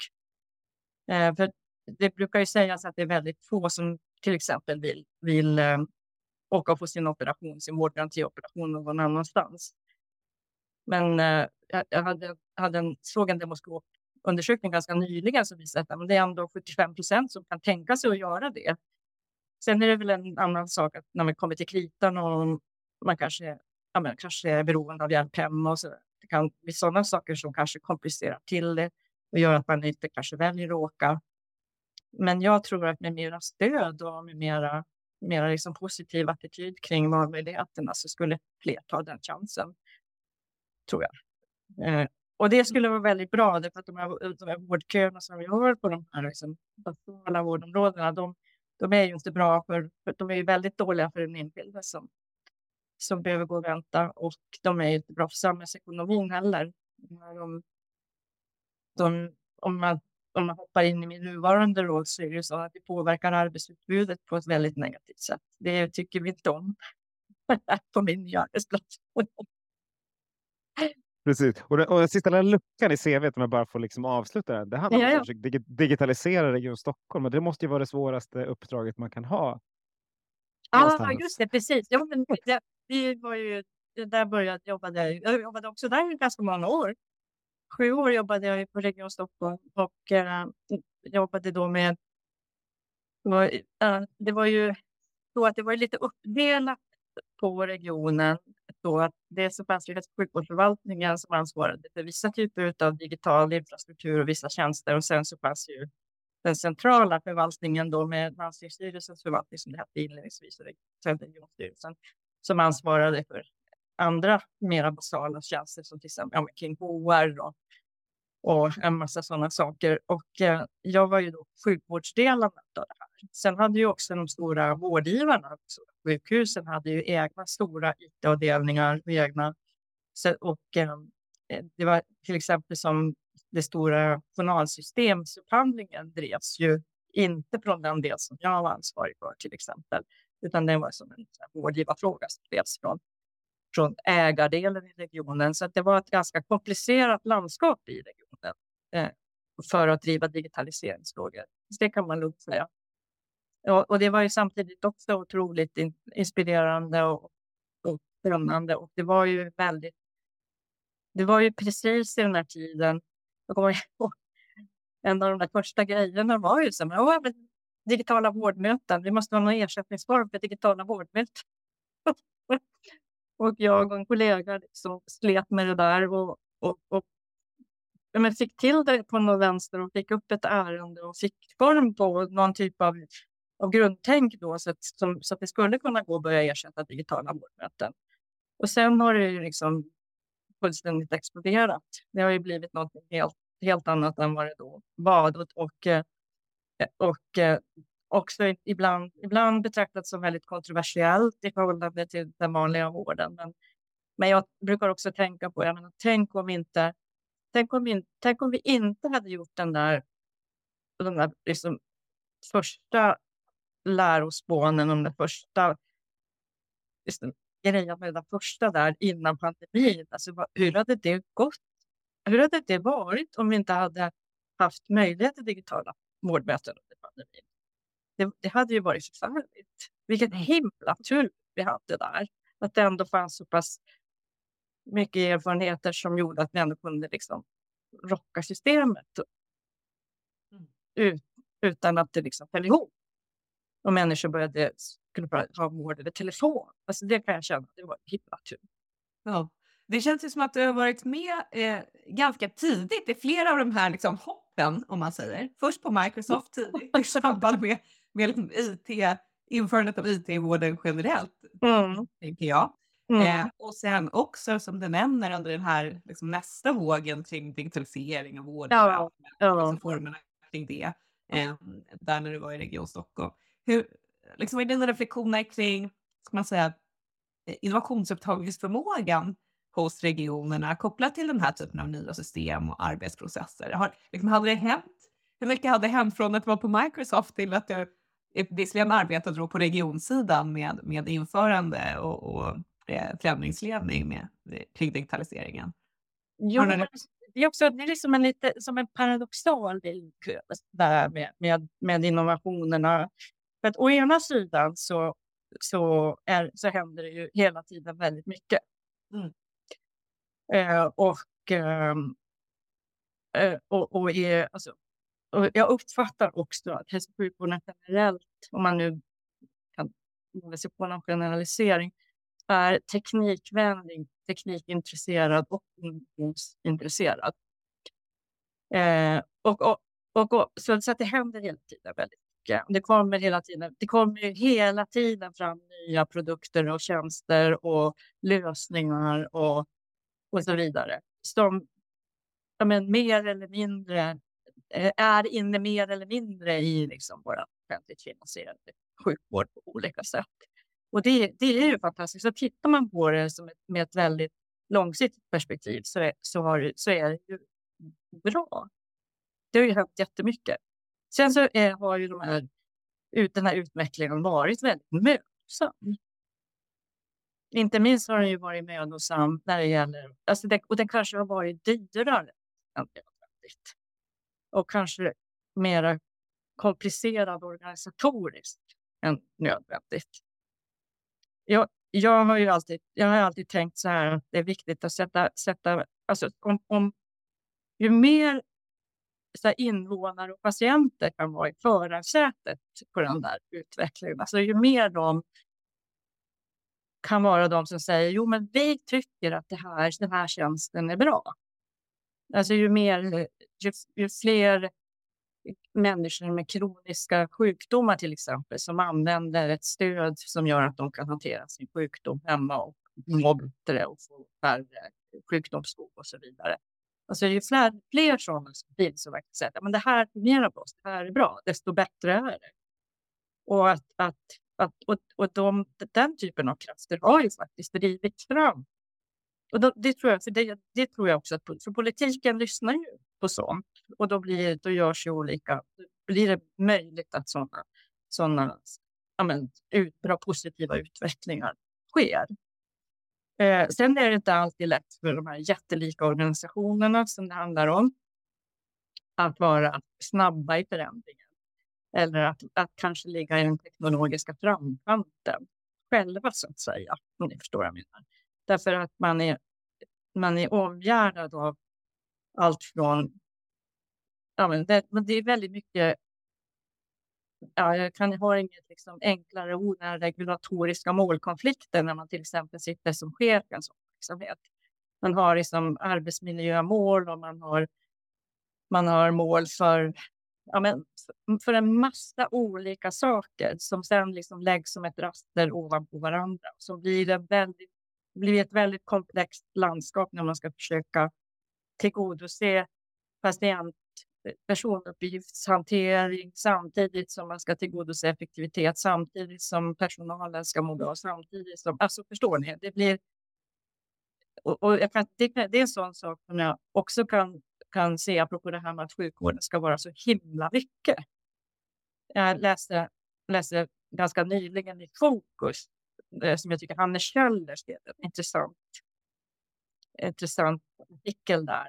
Eh, för det brukar ju sägas att det är väldigt få som till exempel vill, vill eh, åka och få sin operation, sin vårdgarantioperation någon annanstans. Men eh, jag hade, hade en, såg en demoskopundersökning ganska nyligen som visade att det är ändå 75 procent som kan tänka sig att göra det. Sen är det väl en annan sak att när man kommer till kritan och man kanske, ja, men, kanske är beroende av hjälp hemma och så. Det kan bli sådana saker som kanske komplicerar till det och gör att man inte kanske väljer att åka. Men jag tror att med mera stöd och med mera, mera liksom positiv attityd kring valmöjligheterna så skulle fler ta den chansen. Tror jag. Eh, och det skulle vara väldigt bra, därför att de här, de här vårdköerna som vi har på de här liksom, basala vårdområdena, de, de är ju inte bra för, för de är ju väldigt dåliga för den enskilde som, som behöver gå och vänta och de är ju inte bra för samhällsekonomin heller. De, de, om, man, om man hoppar in i min nuvarande råd så är det så att det påverkar arbetsutbudet på ett väldigt negativt sätt. Det tycker vi inte om på min nya arbetsplats. Precis. Och den, och den sista lilla luckan i CV, om jag bara får liksom avsluta den. Det handlar om att dig digitalisera Region Stockholm och det måste ju vara det svåraste uppdraget man kan ha. Ja, just det, precis. Ja, men det, det var ju, där började jag jobba Jag jobbade också där i ganska många år. Sju år jobbade jag på Region Stockholm och eh, jobbade då med... Det var, eh, det var ju så att det var lite uppdelat på regionen. Då att det så fanns det hälso och sjukvårdsförvaltningen som ansvarade för vissa typer av digital infrastruktur och vissa tjänster. Och sen så fanns ju den centrala förvaltningen då med landstingsstyrelsens förvaltning som det hette inledningsvis, och regionstyrelsen, som ansvarade för andra mera basala tjänster som till exempel ja, kring HR och, och en massa sådana saker. Och eh, jag var ju då sjukvårdsdelen av det här. Sen hade ju också de stora vårdgivarna, alltså sjukhusen hade ju egna stora IT-avdelningar och egna. Och eh, det var till exempel som det stora journalsystemsupphandlingen drevs ju inte från den del som jag var ansvarig för till exempel, utan det var som en vårdgivarfråga som drevs från, från ägardelen i regionen. Så det var ett ganska komplicerat landskap i regionen eh, för att driva digitaliseringsfrågor. det kan man lugnt säga. Och, och, det var ju samtidigt också otroligt in, inspirerande och, och spännande. Och det var ju väldigt... Det var ju precis i den här tiden... Jag kommer ihåg, en av de där första grejerna var ju så här, digitala vårdmöten. Vi måste ha någon ersättningsform för digitala vårdmöten. och jag och en kollega liksom slet med det där och, och, och men fick till det på något vänster och fick upp ett ärende och fick form på någon typ av av grundtänk då, så att, som, så att det skulle kunna gå att börja ersätta digitala vårdmöten. Och sen har det ju liksom fullständigt exploderat. Det har ju blivit något helt, helt annat än vad det då var. Och, och, och också ibland, ibland betraktat som väldigt kontroversiellt i förhållande till den vanliga vården. Men, men jag brukar också tänka på, jag menar, tänk om inte Tänk om, vi, tänk om vi inte hade gjort den där, den där liksom första lärospånen om den första liksom, grejen med den första där innan pandemin. Alltså, hur hade det gått? Hur hade det varit om vi inte hade haft möjlighet till digitala vårdmöten under pandemin? Det, det hade ju varit förfärligt. Vilket himla tur vi hade där. Att det ändå fanns så pass mycket erfarenheter som gjorde att vi ändå kunde liksom rocka systemet. Mm. Ut, utan att det liksom föll ihop och människor började skulle bara ha vård över telefon. Alltså det kan jag känna, det var himla tur. Ja. Det känns ju som att du har varit med eh, ganska tidigt i flera av de här liksom, hoppen, om man säger. Först på Microsoft tidigt i samband med, med liksom IT, införandet av IT i vården generellt, mm. tänker jag. Mm. Eh, och sen också, som du nämner, under den här liksom, nästa vågen kring digitalisering av vården, ja. ja. Liksom, formerna kring det, eh, där när du var i Region Stockholm. Hur, liksom, är dina reflektioner kring ska man säga, innovationsupptagningsförmågan hos regionerna kopplat till den här typen av nya system och arbetsprocesser? Har, liksom, hade det hänt, hur mycket hade hänt från att vara på Microsoft till att du visserligen arbetade på regionsidan med, med införande och, och eh, förändringsledning med, kring digitaliseringen? Jo, det är också det är liksom en lite som en paradoxal bild där med, med, med innovationerna. För att å ena sidan så, så, är, så händer det ju hela tiden väldigt mycket. Mm. Eh, och, ehm, eh, och, och, är, alltså, och jag uppfattar också att hälso och sjukvården generellt, om man nu kan ge sig på någon generalisering, är teknikvänlig, teknikintresserad och innovationsintresserad. Eh, och, och, och, och, så, så att det händer hela tiden väldigt mycket. Det kommer hela tiden, det kommer hela tiden fram nya produkter och tjänster och lösningar och, och så vidare. Som ja, men, mer eller mindre Eh, är inne mer eller mindre i liksom vår offentligt finansierade sjukvård på olika sätt. Och det, det är ju fantastiskt. Så tittar man på det som ett, med ett väldigt långsiktigt perspektiv så är, så har, så är det ju bra. Det har ju hänt jättemycket. Sen så är, har ju de här, ut, den här utvecklingen varit väldigt mödosam. Inte minst har den ju varit mödosam när det gäller, alltså det, och den kanske har varit dyrare än nödvändigt. Och kanske mer komplicerad organisatoriskt än nödvändigt. Jag, jag har ju alltid, jag har alltid tänkt så här att det är viktigt att sätta, sätta alltså om, om ju mer så här, invånare och patienter kan vara i förarsätet på den där utvecklingen, alltså ju mer de kan vara de som säger jo men vi tycker att det här, den här tjänsten är bra. Alltså ju mer, ju, ju fler människor med kroniska sjukdomar till exempel som använder ett stöd som gör att de kan hantera sin sjukdom hemma och må bättre och få färre sjukdomsskog och så vidare. Alltså ju fler, fler sådana som finns som verkligen säger att det här fungerar på oss, det här är bra, desto bättre är det. Och, att, att, att, och, och de, den typen av krafter har ju faktiskt drivit fram och då, det, tror jag, för det, det tror jag också att för politiken lyssnar ju på sånt och då, blir, då görs ju olika, blir det möjligt att sådana såna, ja, men, ut, bra positiva utvecklingar sker. Eh, sen är det inte alltid lätt för de här jättelika organisationerna som det handlar om att vara snabba i förändringen eller att, att kanske ligga i den teknologiska framkanten själva så att säga, om ni förstår vad jag menar. Därför att man är, man är omgärdad av allt från... Ja, men det, men det är väldigt mycket... Ja, jag kan ha inget liksom enklare ord än regulatoriska målkonflikter när man till exempel sitter som chef i en sån verksamhet. Man har liksom arbetsmiljömål och man har, man har mål för, ja, men för en massa olika saker som sen liksom läggs som ett raster ovanpå varandra. Så blir det väldigt det blir ett väldigt komplext landskap när man ska försöka tillgodose patient personuppgiftshantering samtidigt som man ska tillgodose effektivitet, samtidigt som personalen ska må bra, samtidigt som... Alltså förstår ni? Det blir... Och, och kan, det, det, är en sån sak som jag också kan, kan se apropå det här med att sjukvården ska vara så himla mycket. Jag läste, läste ganska nyligen i Fokus eh, som jag tycker Hanne Kjeller skrev en intressant, intressant artikel där.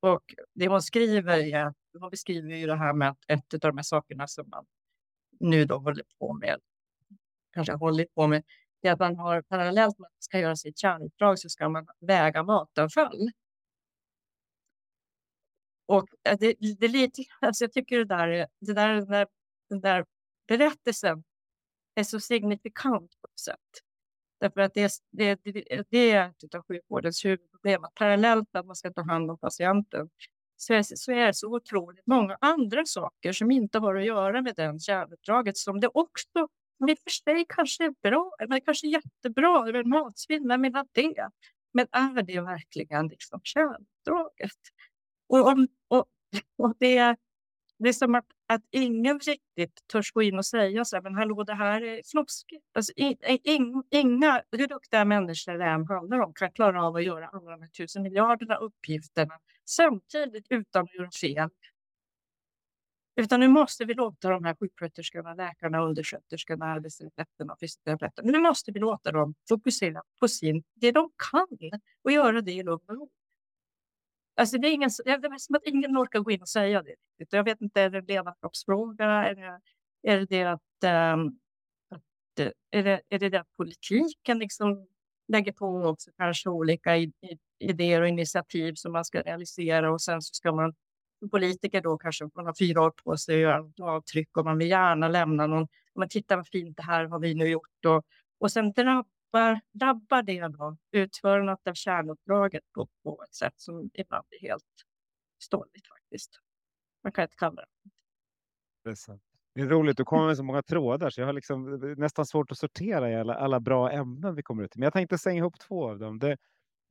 Och det hon skriver är, hon beskriver ju det här med att ett av de här sakerna som man nu då håller på med, kanske hållit på med, är att man har parallellt med att man ska göra sitt kärnuppdrag så ska man väga matavfall. Och eh, det, det är lite, alltså jag tycker det där, det där, den där, den där berättelsen är så signifikant på ett sätt. Därför att det, det, det, det är ett av sjukvårdens huvudproblem. Att parallellt med att man ska ta hand om patienten så är, så är det så otroligt många andra saker som inte har att göra med den kärnuppdraget som det också i och för sig kanske är bra, men kanske jättebra, eller matsvinn, vem vill ha det? Men är det verkligen liksom kärnuppdraget? Och, och, och, och det, det är som att, att ingen riktigt törs gå in och säga så här, men hallå, det här är floskigt. Alltså, in, inga, hur duktiga människor det än handlar om, kan klara av att göra alla de här tusen miljarderna uppgifterna samtidigt utan att göra fel. Utan nu måste vi låta de här sjuksköterskorna, läkarna, undersköterskorna, arbetsterapeuterna och fysioterapeuterna, nu måste vi låta dem fokusera på sin, det de kan och göra det i lugn och ro. Alltså det är, ingen, det är som att ingen orkar gå in och säga det. Jag vet inte, är det ledarskapsfråga? Är det, är det att, ehm, att eh, är, det, är det att politiken liksom lägger på också kanske olika idéer och initiativ som man ska realisera och sen så ska man politiker då kanske man har fyra år på sig att göra ett avtryck och man vill gärna lämna någon, men titta vad fint det här har vi nu gjort och, och sen drabbar, drabbar det då utförandet av kärnuppdraget på, på ett sätt som ibland är helt ståligt faktiskt. Man kan inte kalla det. Det är, det är roligt, du kommer med så många trådar så jag har liksom eh, nästan svårt att sortera i alla, alla bra ämnen vi kommer ut till. Men jag tänkte stänga ihop två av dem. Det,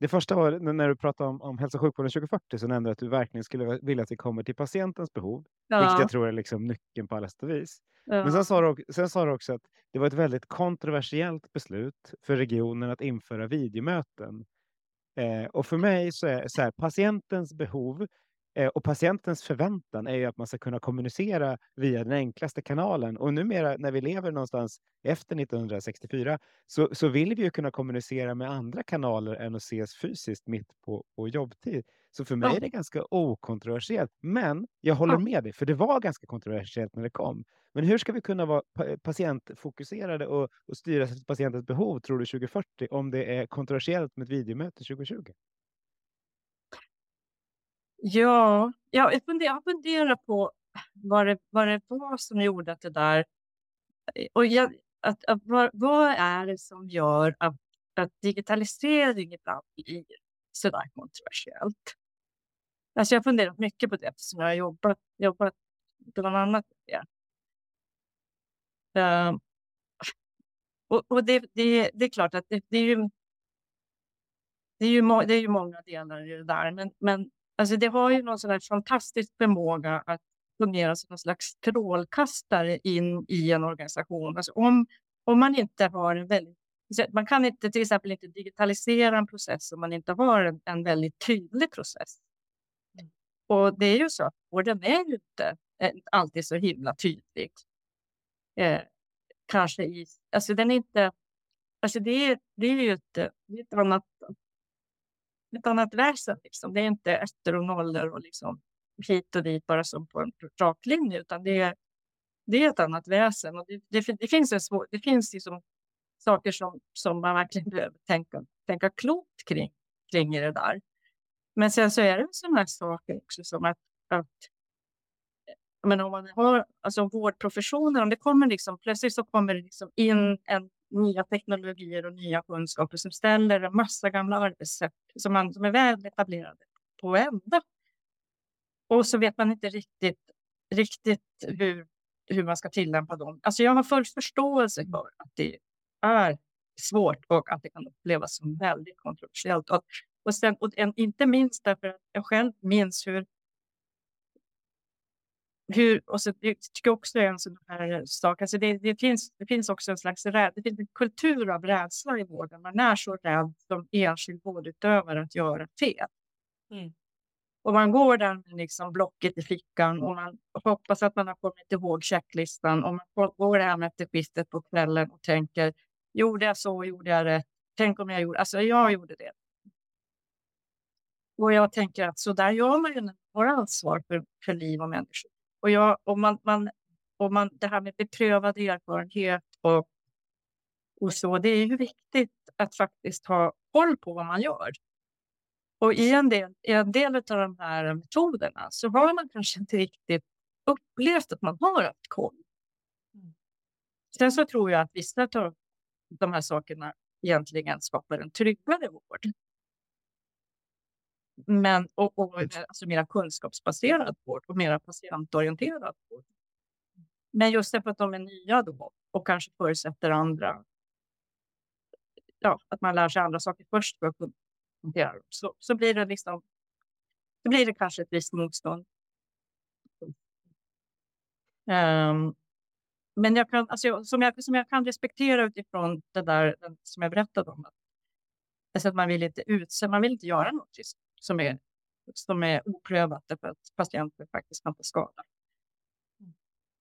det första var när du pratade om, om hälso och sjukvården 2040 så nämnde du att du verkligen skulle vilja att vi kommer till patientens behov. Ja. Vilket jag tror är liksom nyckeln på alla sätt och vis. Ja. Men sen sa, du, sen sa du också att det var ett väldigt kontroversiellt beslut för regionen att införa videomöten. Eh, och för mig så är så här, patientens behov Eh, och patientens förväntan är ju att man ska kunna kommunicera via den enklaste kanalen. Och numera när vi lever någonstans efter 1964 så, så vill vi ju kunna kommunicera med andra kanaler än att ses fysiskt mitt på, på jobbtid. Så för mig är det ganska okontroversiellt. Men jag håller med dig, för det var ganska kontroversiellt när det kom. Men hur ska vi kunna vara patientfokuserade och, och styra patientens behov, tror du, 2040 om det är kontroversiellt med ett videomöte 2020? Ja, jag funderar, jag funderar på vad det, vad det var som gjorde att det där... Eh, och jag, att, att, vad, vad är det som gör att, att digitalisering ibland blir så där kontroversiellt? Alltså jag har funderat mycket på det eftersom jag har jobbat, jobbat bland annat med det. Uh, och, och det, det, det, är klart att det, det är ju det är ju, det är ju många delar i det där, men, men Alltså det har ju någon sån här fantastisk förmåga att fungera som en slags trålkastare in i en organisation. Alltså om, om man inte har en väldigt... Man kan inte till exempel inte digitalisera en process om man inte har en, en väldigt tydlig process. Och det är ju så att vården är ju inte eh, alltid så himla tydlig. Eh, kanske i... Alltså den är inte... Alltså det är, det är ju ett, ett annat ett annat väsen. Liksom. Det är inte ettor och nollor och liksom hit och dit bara som på en rak linje, utan det är, det är ett annat väsen. Och det, det, det finns, en svår, det finns liksom saker som, som man verkligen behöver tänka, tänka klokt kring, kring i det där. Men sen så är det sådana här saker också som att, att men om man har alltså vårdprofessionen, om det kommer liksom, plötsligt så kommer det liksom in en nya teknologier och nya kunskaper som ställer en massa gamla arbetssätt som, man, som är väl etablerade på ända. Och så vet man inte riktigt, riktigt hur, hur man ska tillämpa dem. Alltså jag har full förståelse för att det är svårt och att det kan upplevas som väldigt kontroversiellt. Och, och, sen, och inte minst därför att jag själv minns hur hur, och så, jag tycker också det är en sån här sak, alltså det, det, finns, det finns också en slags räd, det finns en kultur av rädsla i vården. Man är så rädd som enskild vårdutövare att göra fel. Mm. Och man går där med liksom blocket i fickan och man hoppas att man har kommit ihåg checklistan och man går hem efter skiftet på kvällen och tänker gjorde jag så, gjorde jag rätt? Tänk om jag gjorde, alltså jag gjorde det. Och jag tänker att så där gör man ju när man har ansvar för, för liv och människor. Och, jag, och, man, man, och man, det här med beprövad erfarenhet och, och så, det är ju viktigt att faktiskt ha koll på vad man gör. Och i en del, i en del av de här metoderna så har man kanske inte riktigt upplevt att man har haft koll. Mm. Sen så tror jag att vissa av de här sakerna egentligen skapar en tryggare vård men, och, och alltså mera kunskapsbaserad vård och mera patientorienterad vård. Men just därför att de är nya då och kanske förutsätter andra, ja, att man lär sig andra saker först för att kunna hantera dem, så, så blir det liksom, så blir det kanske ett visst motstånd. Um, men jag kan, alltså, som, jag, som jag kan respektera utifrån det där som jag berättade om. Alltså att man vill inte utse, man vill inte göra något som är, som är oprövat för att patienter faktiskt kan få skada.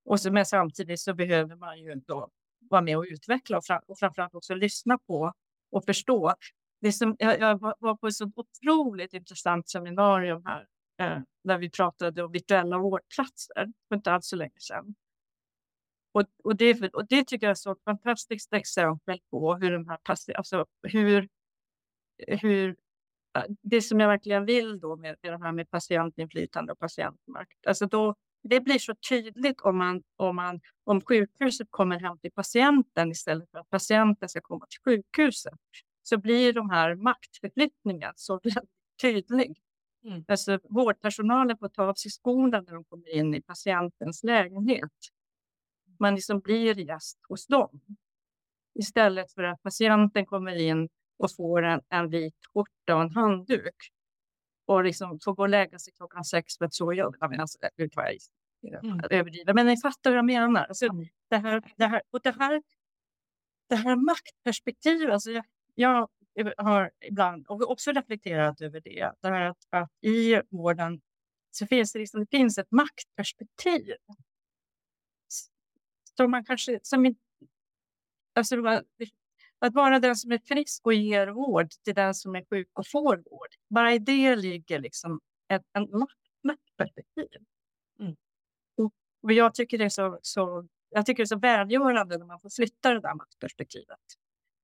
Och så, men samtidigt så behöver man ju då vara med och utveckla och, fram, och framförallt också lyssna på och förstå. det som, jag, jag var på ett så otroligt intressant seminarium här eh, där vi pratade om virtuella vårdplatser för inte alls så länge sedan. Och, och, det, och det tycker jag är så ett fantastiskt exempel på hur de här alltså hur, hur det som jag verkligen vill då med, med det här med patientinflytande och patientmakt. Alltså då, det blir så tydligt om, man, om, man, om sjukhuset kommer hem till patienten istället för att patienten ska komma till sjukhuset. Så blir de här maktförflyttningen så tydlig. Mm. Alltså, vårdpersonalen får ta av sig skorna när de kommer in i patientens lägenhet. Man liksom blir gäst hos dem. Istället för att patienten kommer in och får en, en vit skjorta och en handduk. Och liksom får gå och lägga sig klockan sex för att så gör jag. Alltså, ut vad jag mm. överdriver. Men ni fattar vad jag menar. Alltså, det, här, det, här, och det, här, det här maktperspektivet. Alltså jag, jag har ibland och också reflekterat över det. det här att, att I vården så finns det, liksom, det finns ett maktperspektiv. Som man kanske... Som, alltså, att vara den som är frisk och ger vård till den som är sjuk och får vård. Bara i det ligger liksom ett en maktperspektiv. Mm. Och jag tycker det är så, så, jag tycker det är så välgörande när man får flytta det där maktperspektivet.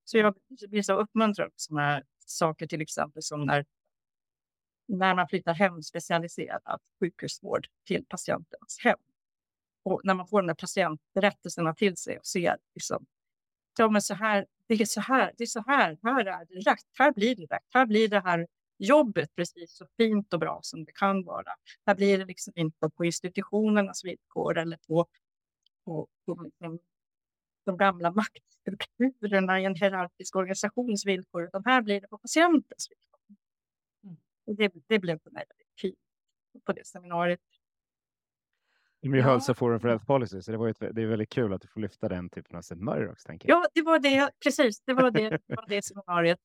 Så jag blir så uppmuntrad på sådana saker, till exempel som när, när man flyttar hem specialiserad sjukhusvård till patientens hem. Och när man får de där patientberättelserna till sig och ser liksom, ja, men så här, det är så här, det är så här, här är det rätt, här blir det rätt, här blir det här jobbet precis så fint och bra som det kan vara. Här blir det liksom inte på institutionernas villkor eller på, på, på liksom de gamla maktstrukturerna i en hierarkisk organisations villkor, utan här blir det på patientens villkor. Mm. Det, det blev för mig väldigt fint på det seminariet. De ja. hölls Forum for Health Policy, så det, var ett, det är väldigt kul att du får lyfta den typen av seminarier också. Tänker jag. Ja, det var det, precis. Det var det, det, var det seminariet.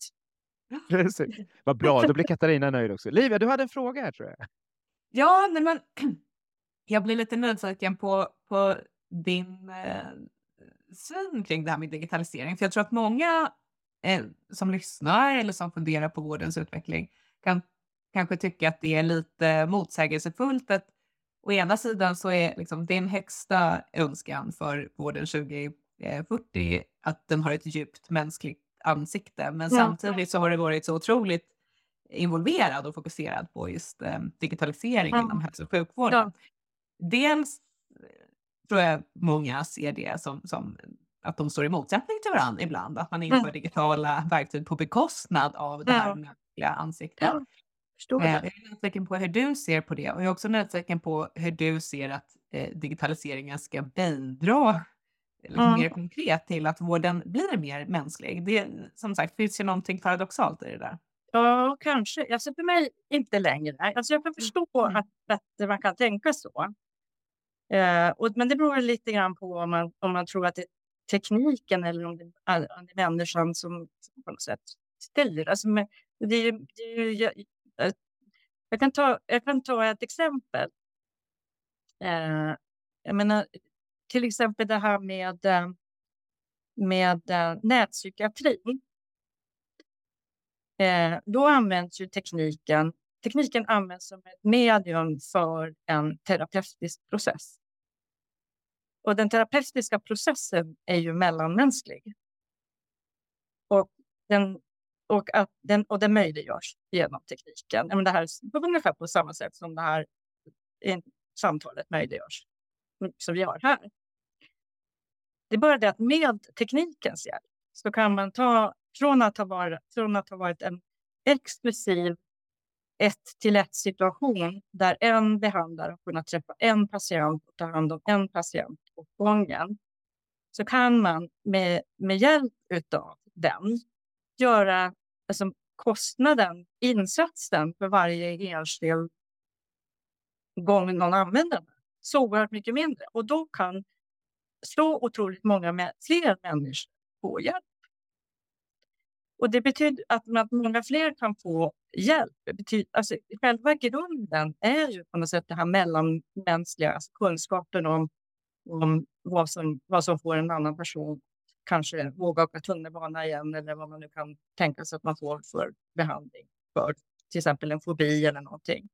Precis. Vad bra, då blir Katarina nöjd också. Livia, du hade en fråga här tror jag. Ja, nej, men jag blir lite nyfiken på, på din eh, syn kring det här med digitalisering. För jag tror att många eh, som lyssnar eller som funderar på vårdens utveckling kan kanske tycka att det är lite motsägelsefullt att å ena sidan så är liksom din högsta önskan för vården 2040 att den har ett djupt mänskligt ansikte, men ja. samtidigt så har det varit så otroligt involverad och fokuserad på just eh, digitalisering ja. inom hälso och sjukvården. Ja. Dels tror jag många ser det som, som att de står i motsättning till varandra ibland, att man inför mm. digitala verktyg på bekostnad av det här mänskliga ansiktet. Jag är nyfiken på hur du ser på det och jag är också nyfiken på hur du ser att eh, digitaliseringen ska bidra mm. mer konkret till att vården blir mer mänsklig. Det som sagt finns ju någonting paradoxalt i det där. Ja, kanske. Alltså för mig inte längre. Alltså jag kan förstå mm. att, att man kan tänka så. Eh, och, men det beror lite grann på om man, om man tror att det är tekniken eller om det är, om det är människan som, som på något sätt styr. Alltså, men, det är, det är, jag, kan ta, jag kan ta ett exempel. Eh, jag menar, till exempel det här med, eh, med eh, nätpsykiatri. Eh, då används ju tekniken tekniken används som ett medium för en terapeutisk process. Och den terapeutiska processen är ju mellanmänsklig. Och den, och att den, och den möjliggörs genom tekniken. Men det här är ungefär på samma sätt som det här eh, samtalet möjliggörs, mm, som vi har här. Det är bara det att med teknikens hjälp så kan man ta från att ha varit, från att ha varit en exklusiv ett till ett situation där en behandlare har kunnat träffa en patient och ta hand om en patient åt gången så kan man med, med hjälp av den göra alltså, kostnaden, insatsen för varje enskild gång någon använder den så oerhört mycket mindre. Och då kan så otroligt många med, fler människor få hjälp. Och det betyder att, många fler kan få hjälp. Betyder, alltså, själva grunden är ju på något sätt det här mellanmänskliga, alltså kunskapen om, om vad, som, vad som får en annan person kanske våga åka tunnelbana igen eller vad man nu kan tänka sig att man får för behandling för till exempel en fobi eller någonting.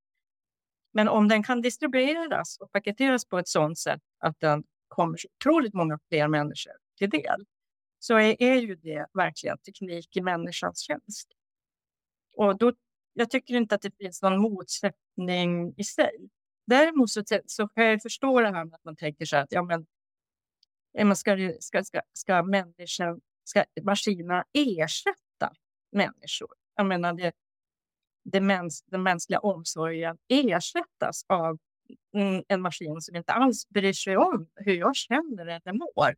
Men om den kan distribueras och paketeras på ett sådant sätt att den kommer så otroligt många fler människor till del så är, är ju det verkligen teknik i människans tjänst. Och då, jag tycker inte att det finns någon motsättning i sig. Däremot så, så kan jag förstå det här med att man tänker så här att ja, men, ska, ska, ska, ska, människan, ska maskinerna ersätta människor? Jag menar, det, det mäns, den mänskliga omsorgen ersättas av en maskin som inte alls bryr sig om hur jag känner eller mår.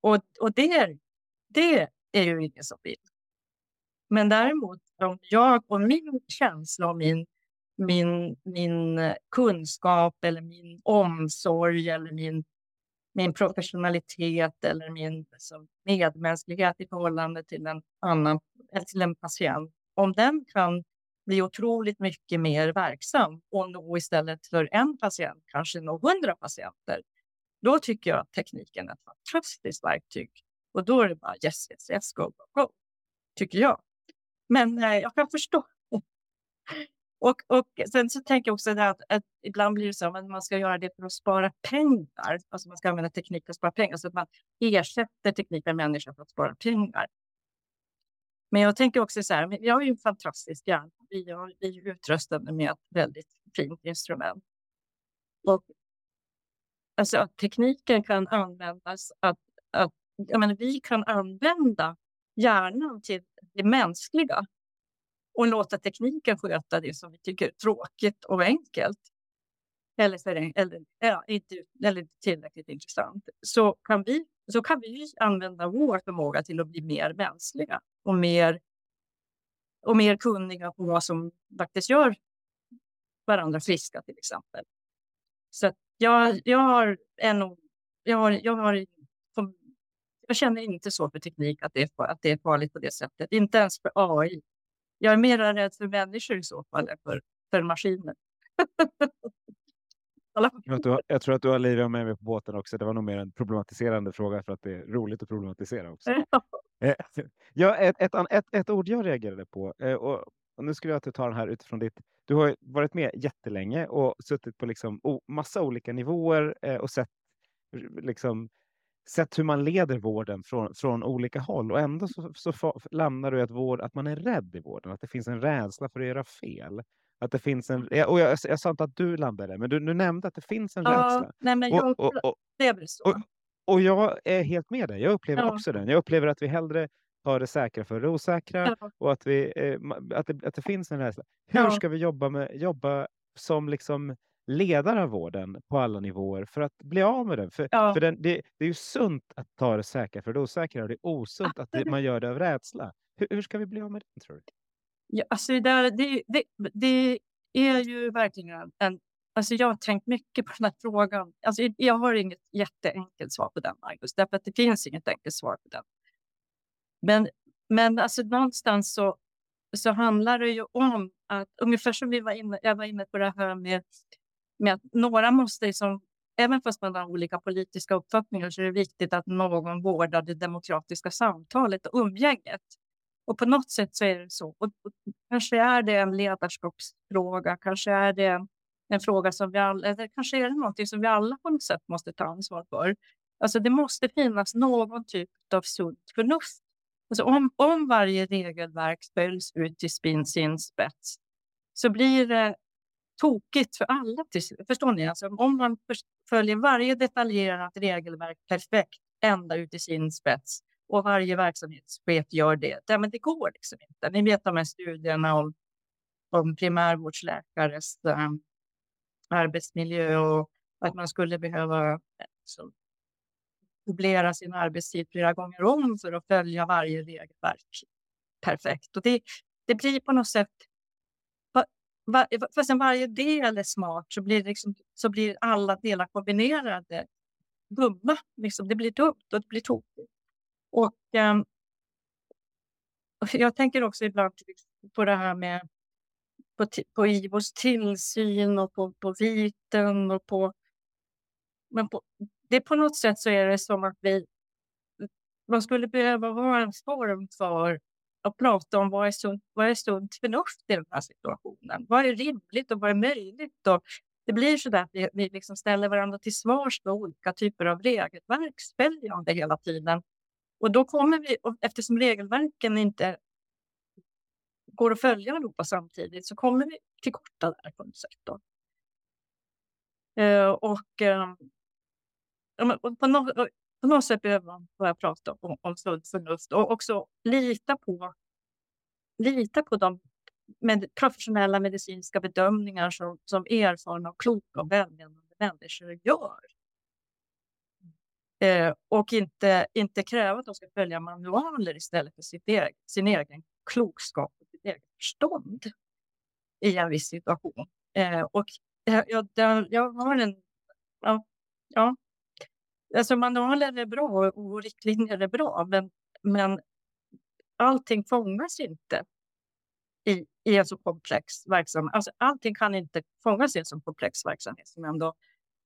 Och, och det, det är ju ingen som vill. Men däremot om jag och min känsla och min, min, min eh, kunskap eller min omsorg eller min, min professionalitet eller min liksom, medmänsklighet i förhållande till en annan eller till en patient, om den kan bli otroligt mycket mer verksam och nå istället för en patient, kanske nå hundra patienter, då tycker jag att tekniken är ett fantastiskt verktyg. Och då är det bara yes, yes, yes, go, go, go, tycker jag. Men eh, jag kan förstå och, och sen så tänker jag också det att, att ibland blir det så att man ska göra det för att spara pengar. Alltså man ska använda teknik för att spara pengar. Så att man ersätter teknik med människor för att spara pengar. Men jag tänker också så här, vi har ju en fantastisk hjärna. Vi, vi är utrustade med ett väldigt fint instrument. Och alltså att tekniken kan användas, att, att jag menar, vi kan använda hjärnan till det mänskliga och låta tekniken sköta det som vi tycker är tråkigt och enkelt. Eller, för, eller, ja, inte, eller tillräckligt intressant. Så kan, vi, så kan vi använda vår förmåga till att bli mer mänskliga och mer, och mer kunniga på vad som faktiskt gör varandra friska till exempel. Så jag, jag har en jag har, jag har jag känner inte så för teknik att det, är, att det är farligt på det sättet. Inte ens för AI. Jag är mer rädd för människor i så fall än för, för maskiner. jag, tror att du har, jag tror att du har Livia med mig på båten också. Det var nog mer en problematiserande fråga för att det är roligt att problematisera också. Eh, ja, ett, ett, ett, ett ord jag reagerade på eh, och, och nu skulle jag att du tar den här utifrån ditt. Du har varit med jättelänge och suttit på liksom massa olika nivåer eh, och sett liksom sett hur man leder vården från, från olika håll och ändå så, så lämnar du att, vård, att man är rädd i vården, att det finns en rädsla för att göra fel. Att det finns en, och jag, jag sa inte att du landade men du, du nämnde att det finns en ja, rädsla. Nej, men jag och, och, upplever så. Och, och, jag är helt med dig, jag upplever ja. också den. Jag upplever att vi hellre tar det säkra för det osäkra ja. och att, vi, eh, att, det, att det finns en rädsla. Hur ska vi jobba, med, jobba som liksom ledare av vården på alla nivåer för att bli av med den. För, ja. för den, det, det, är ju sunt att ta det säkra för det osäkra och det är osunt att det, man gör det av rädsla. Hur, hur, ska vi bli av med den tror du? Ja, alltså det, det, det, det är ju verkligen en... Alltså jag har tänkt mycket på den här frågan. Alltså jag har inget jätteenkelt svar på den, Marcus, därför att det finns inget enkelt svar på den. Men, men alltså någonstans så, så handlar det ju om att ungefär som vi var inne, jag var inne på det här med med att några måste, liksom, även fast man har olika politiska uppfattningar, så är det viktigt att någon vårdar det demokratiska samtalet och umgänget. Och på något sätt så är det så. Och, och kanske är det en ledarskapsfråga, kanske är det en fråga som vi alla, eller kanske är det någonting som vi alla på något sätt måste ta ansvar för. Alltså det måste finnas någon typ av sunt förnuft. Alltså om, om varje regelverk följs ut till sin spets så blir det tokigt för alla. Förstår ni? Alltså, om man följer varje detaljerat regelverk perfekt ända ut i sin spets och varje verksamhetschef gör det. Ja, men det går liksom inte. Ni vet de här studierna om, om primärvårdsläkares um, arbetsmiljö och att man skulle behöva liksom, dubblera sin arbetstid flera gånger om för att följa varje regelverk perfekt. Och det, det blir på något sätt var, sen varje del är smart så blir, liksom, så blir alla delar kombinerade dumma. Liksom. Det blir dumt och det blir tokigt. Och, um, jag tänker också ibland på det här med på, på IVOs tillsyn och på, på viten och på... Men på, det på något sätt så är det som att vi, man skulle behöva ha en form för och prata om vad är sunt, vad är sunt förnuft i den här situationen. Vad är rimligt och vad är möjligt? Och det blir så där att vi, vi liksom ställer varandra till svars med olika typer av regelverk det hela tiden. Och då kommer vi, eftersom regelverken inte går att följa allihopa samtidigt, så kommer vi till korta där på något sätt. Då. Uh, och, eh, och på, något, på något sätt behöver man börja prata om, om sunt förnuft och också lita på, lita på de med professionella medicinska bedömningar som, som erfarna, och kloka och välmenande människor gör. Eh, och inte, inte kräva att de ska följa manualer istället för sitt eget, sin egen klokskap och sitt eget förstånd i en viss situation. Eh, och eh, jag, jag, jag har en... Ja, ja. Alltså manualer är bra och riktlinjer är bra, men, men allting fångas inte i, i en så komplex verksamhet. Alltså, allting kan inte fångas i en så komplex verksamhet som ändå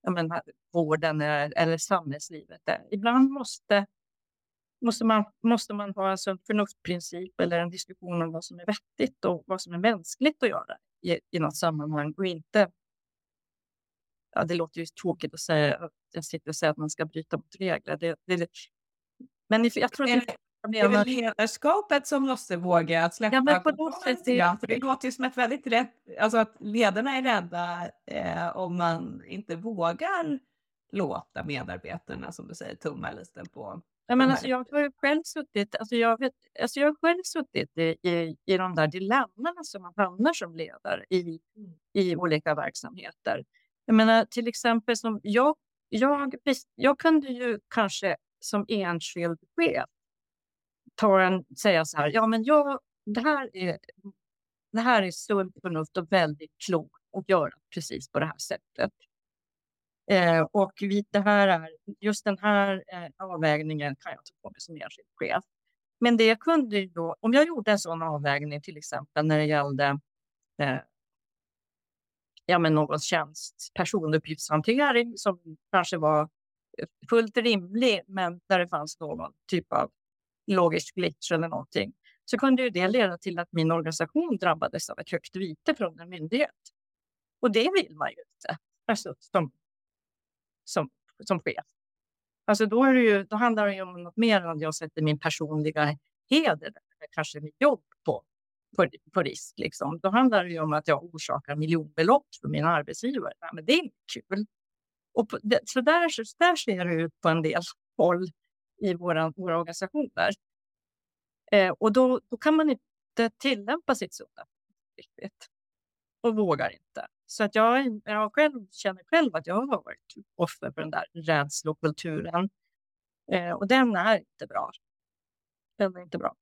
jag menar, vården är, eller samhällslivet är. Ibland måste, måste, man, måste man ha alltså en förnuftsprincip eller en diskussion om vad som är vettigt och vad som är mänskligt att göra i, i något sammanhang och inte Ja, det låter ju tråkigt att säga att jag sitter och säger att man ska bryta mot regler. Det, det, men jag tror att det är väl ledarskapet som måste våga släppa ja, men på något sätt det... För det låter ju som ett väldigt rätt, alltså att ledarna är rädda eh, om man inte vågar låta medarbetarna, som du säger, tumma lite på Ja, men alltså, jag har själv suttit, alltså jag vet, alltså jag har själv suttit i, i, i de där dilemmana som man hamnar som ledare i, i olika verksamheter. Jag menar till exempel som jag, jag, jag kunde ju kanske som enskild chef ta en, säga så här, ja men jag, det här är, det här är sunt förnuft och väldigt klokt att göra precis på det här sättet. Eh, och vi, det här är, just den här eh, avvägningen kan jag ta på mig som enskild chef. Men det kunde ju då, om jag gjorde en sån avvägning till exempel när det gällde eh, ja, men någon tjänst, personuppgiftshantering som kanske var eh, fullt rimlig, men där det fanns någon typ av logisk glitch eller någonting, så kunde ju det leda till att min organisation drabbades av ett högt vite från en myndighet. Och det vill man ju inte alltså, som, som, som chef. Alltså då, är det ju, då handlar det ju om något mer än att jag sätter min personliga heder eller kanske mitt jobb på, på, risk. Liksom. Då handlar det ju om att jag orsakar miljonbelopp för mina arbetsgivare. Ja, men det är kul. Och på, det, så där, så där ser det ut på en del håll i våra, våra organisationer. Eh, och då, då kan man inte tillämpa sitt sunda riktigt och vågar inte. Så att jag, jag själv, känner själv att jag har varit offer för den där rädslokulturen. Eh, och den är inte bra. Den är inte bra.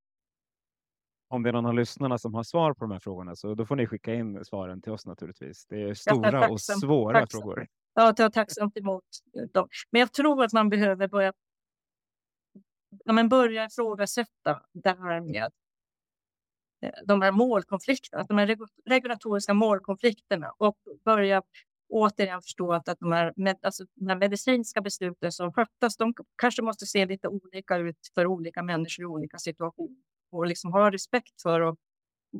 Om det är någon av lyssnarna som har svar på de här frågorna så då får ni skicka in svaren till oss naturligtvis. Det är stora och svåra tacksam. frågor. Ja, jag tar tacksamt emot dem. Men jag tror att man behöver börja ja, men börja ifrågasätta det här med eh, de här målkonflikterna, de här regulatoriska målkonflikterna och börja återigen förstå att, att de, här, med, alltså, de här medicinska besluten som fattas, de kanske måste se lite olika ut för olika människor i olika situationer och liksom ha respekt för och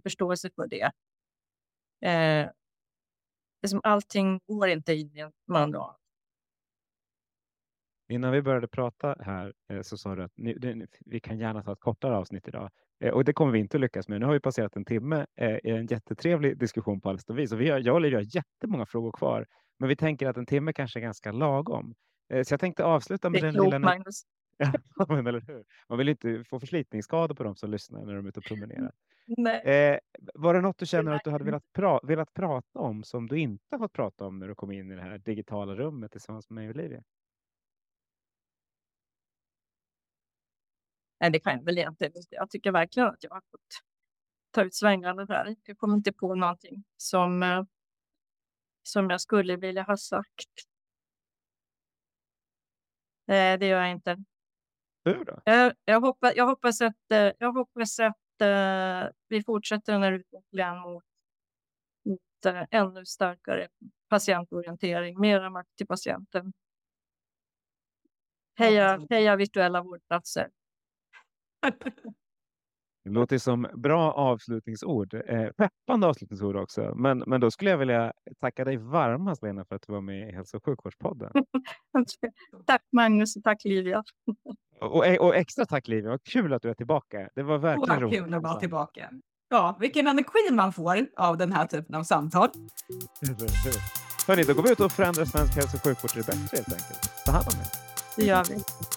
förståelse för det. Eh, liksom allting går inte in i en manual. Innan vi började prata här eh, så sa du att ni, det, vi kan gärna ta ett kortare avsnitt idag. Eh, och det kommer vi inte lyckas med. Nu har vi passerat en timme eh, i en jättetrevlig diskussion på alla sätt och vis. Och vi har, jag och Liv har jättemånga frågor kvar. Men vi tänker att en timme kanske är ganska lagom. Så jag tänkte avsluta med det är den lilla... Magnus. Ja, men eller hur? Man vill inte få förslitningsskador på de som lyssnar när de är ute och promenerar. Eh, var det något du känner att du hade velat, pra velat prata om som du inte fått prata om när du kom in i det här digitala rummet tillsammans med mig och Olivia? Nej, det kan jag väl inte. Jag tycker verkligen att jag har fått ta ut svängarna där. Jag kommer inte på någonting som, eh, som jag skulle vilja ha sagt. Nej, det gör jag inte. Hur då? Jag, jag, hoppas, jag hoppas att, eh, jag hoppas att uh, vi fortsätter den här utvecklingen mot, mot uh, ännu starkare patientorientering, mera makt till patienten. Heja, heja virtuella vårdplatser. Det låter som bra avslutningsord. Eh, peppande avslutningsord också. Men, men då skulle jag vilja tacka dig varmast Lena för att du var med i Hälso och sjukvårdspodden. tack Magnus och tack Livia. Och, och, och extra tack Livia, vad kul att du är tillbaka. Det var verkligen roligt. kul att vara tillbaka. Ja, vilken energi man får av den här typen av samtal. Hörni, då går vi ut och förändrar svensk hälso och sjukvård till det bättre helt enkelt. Ta hand om er. Det gör vi.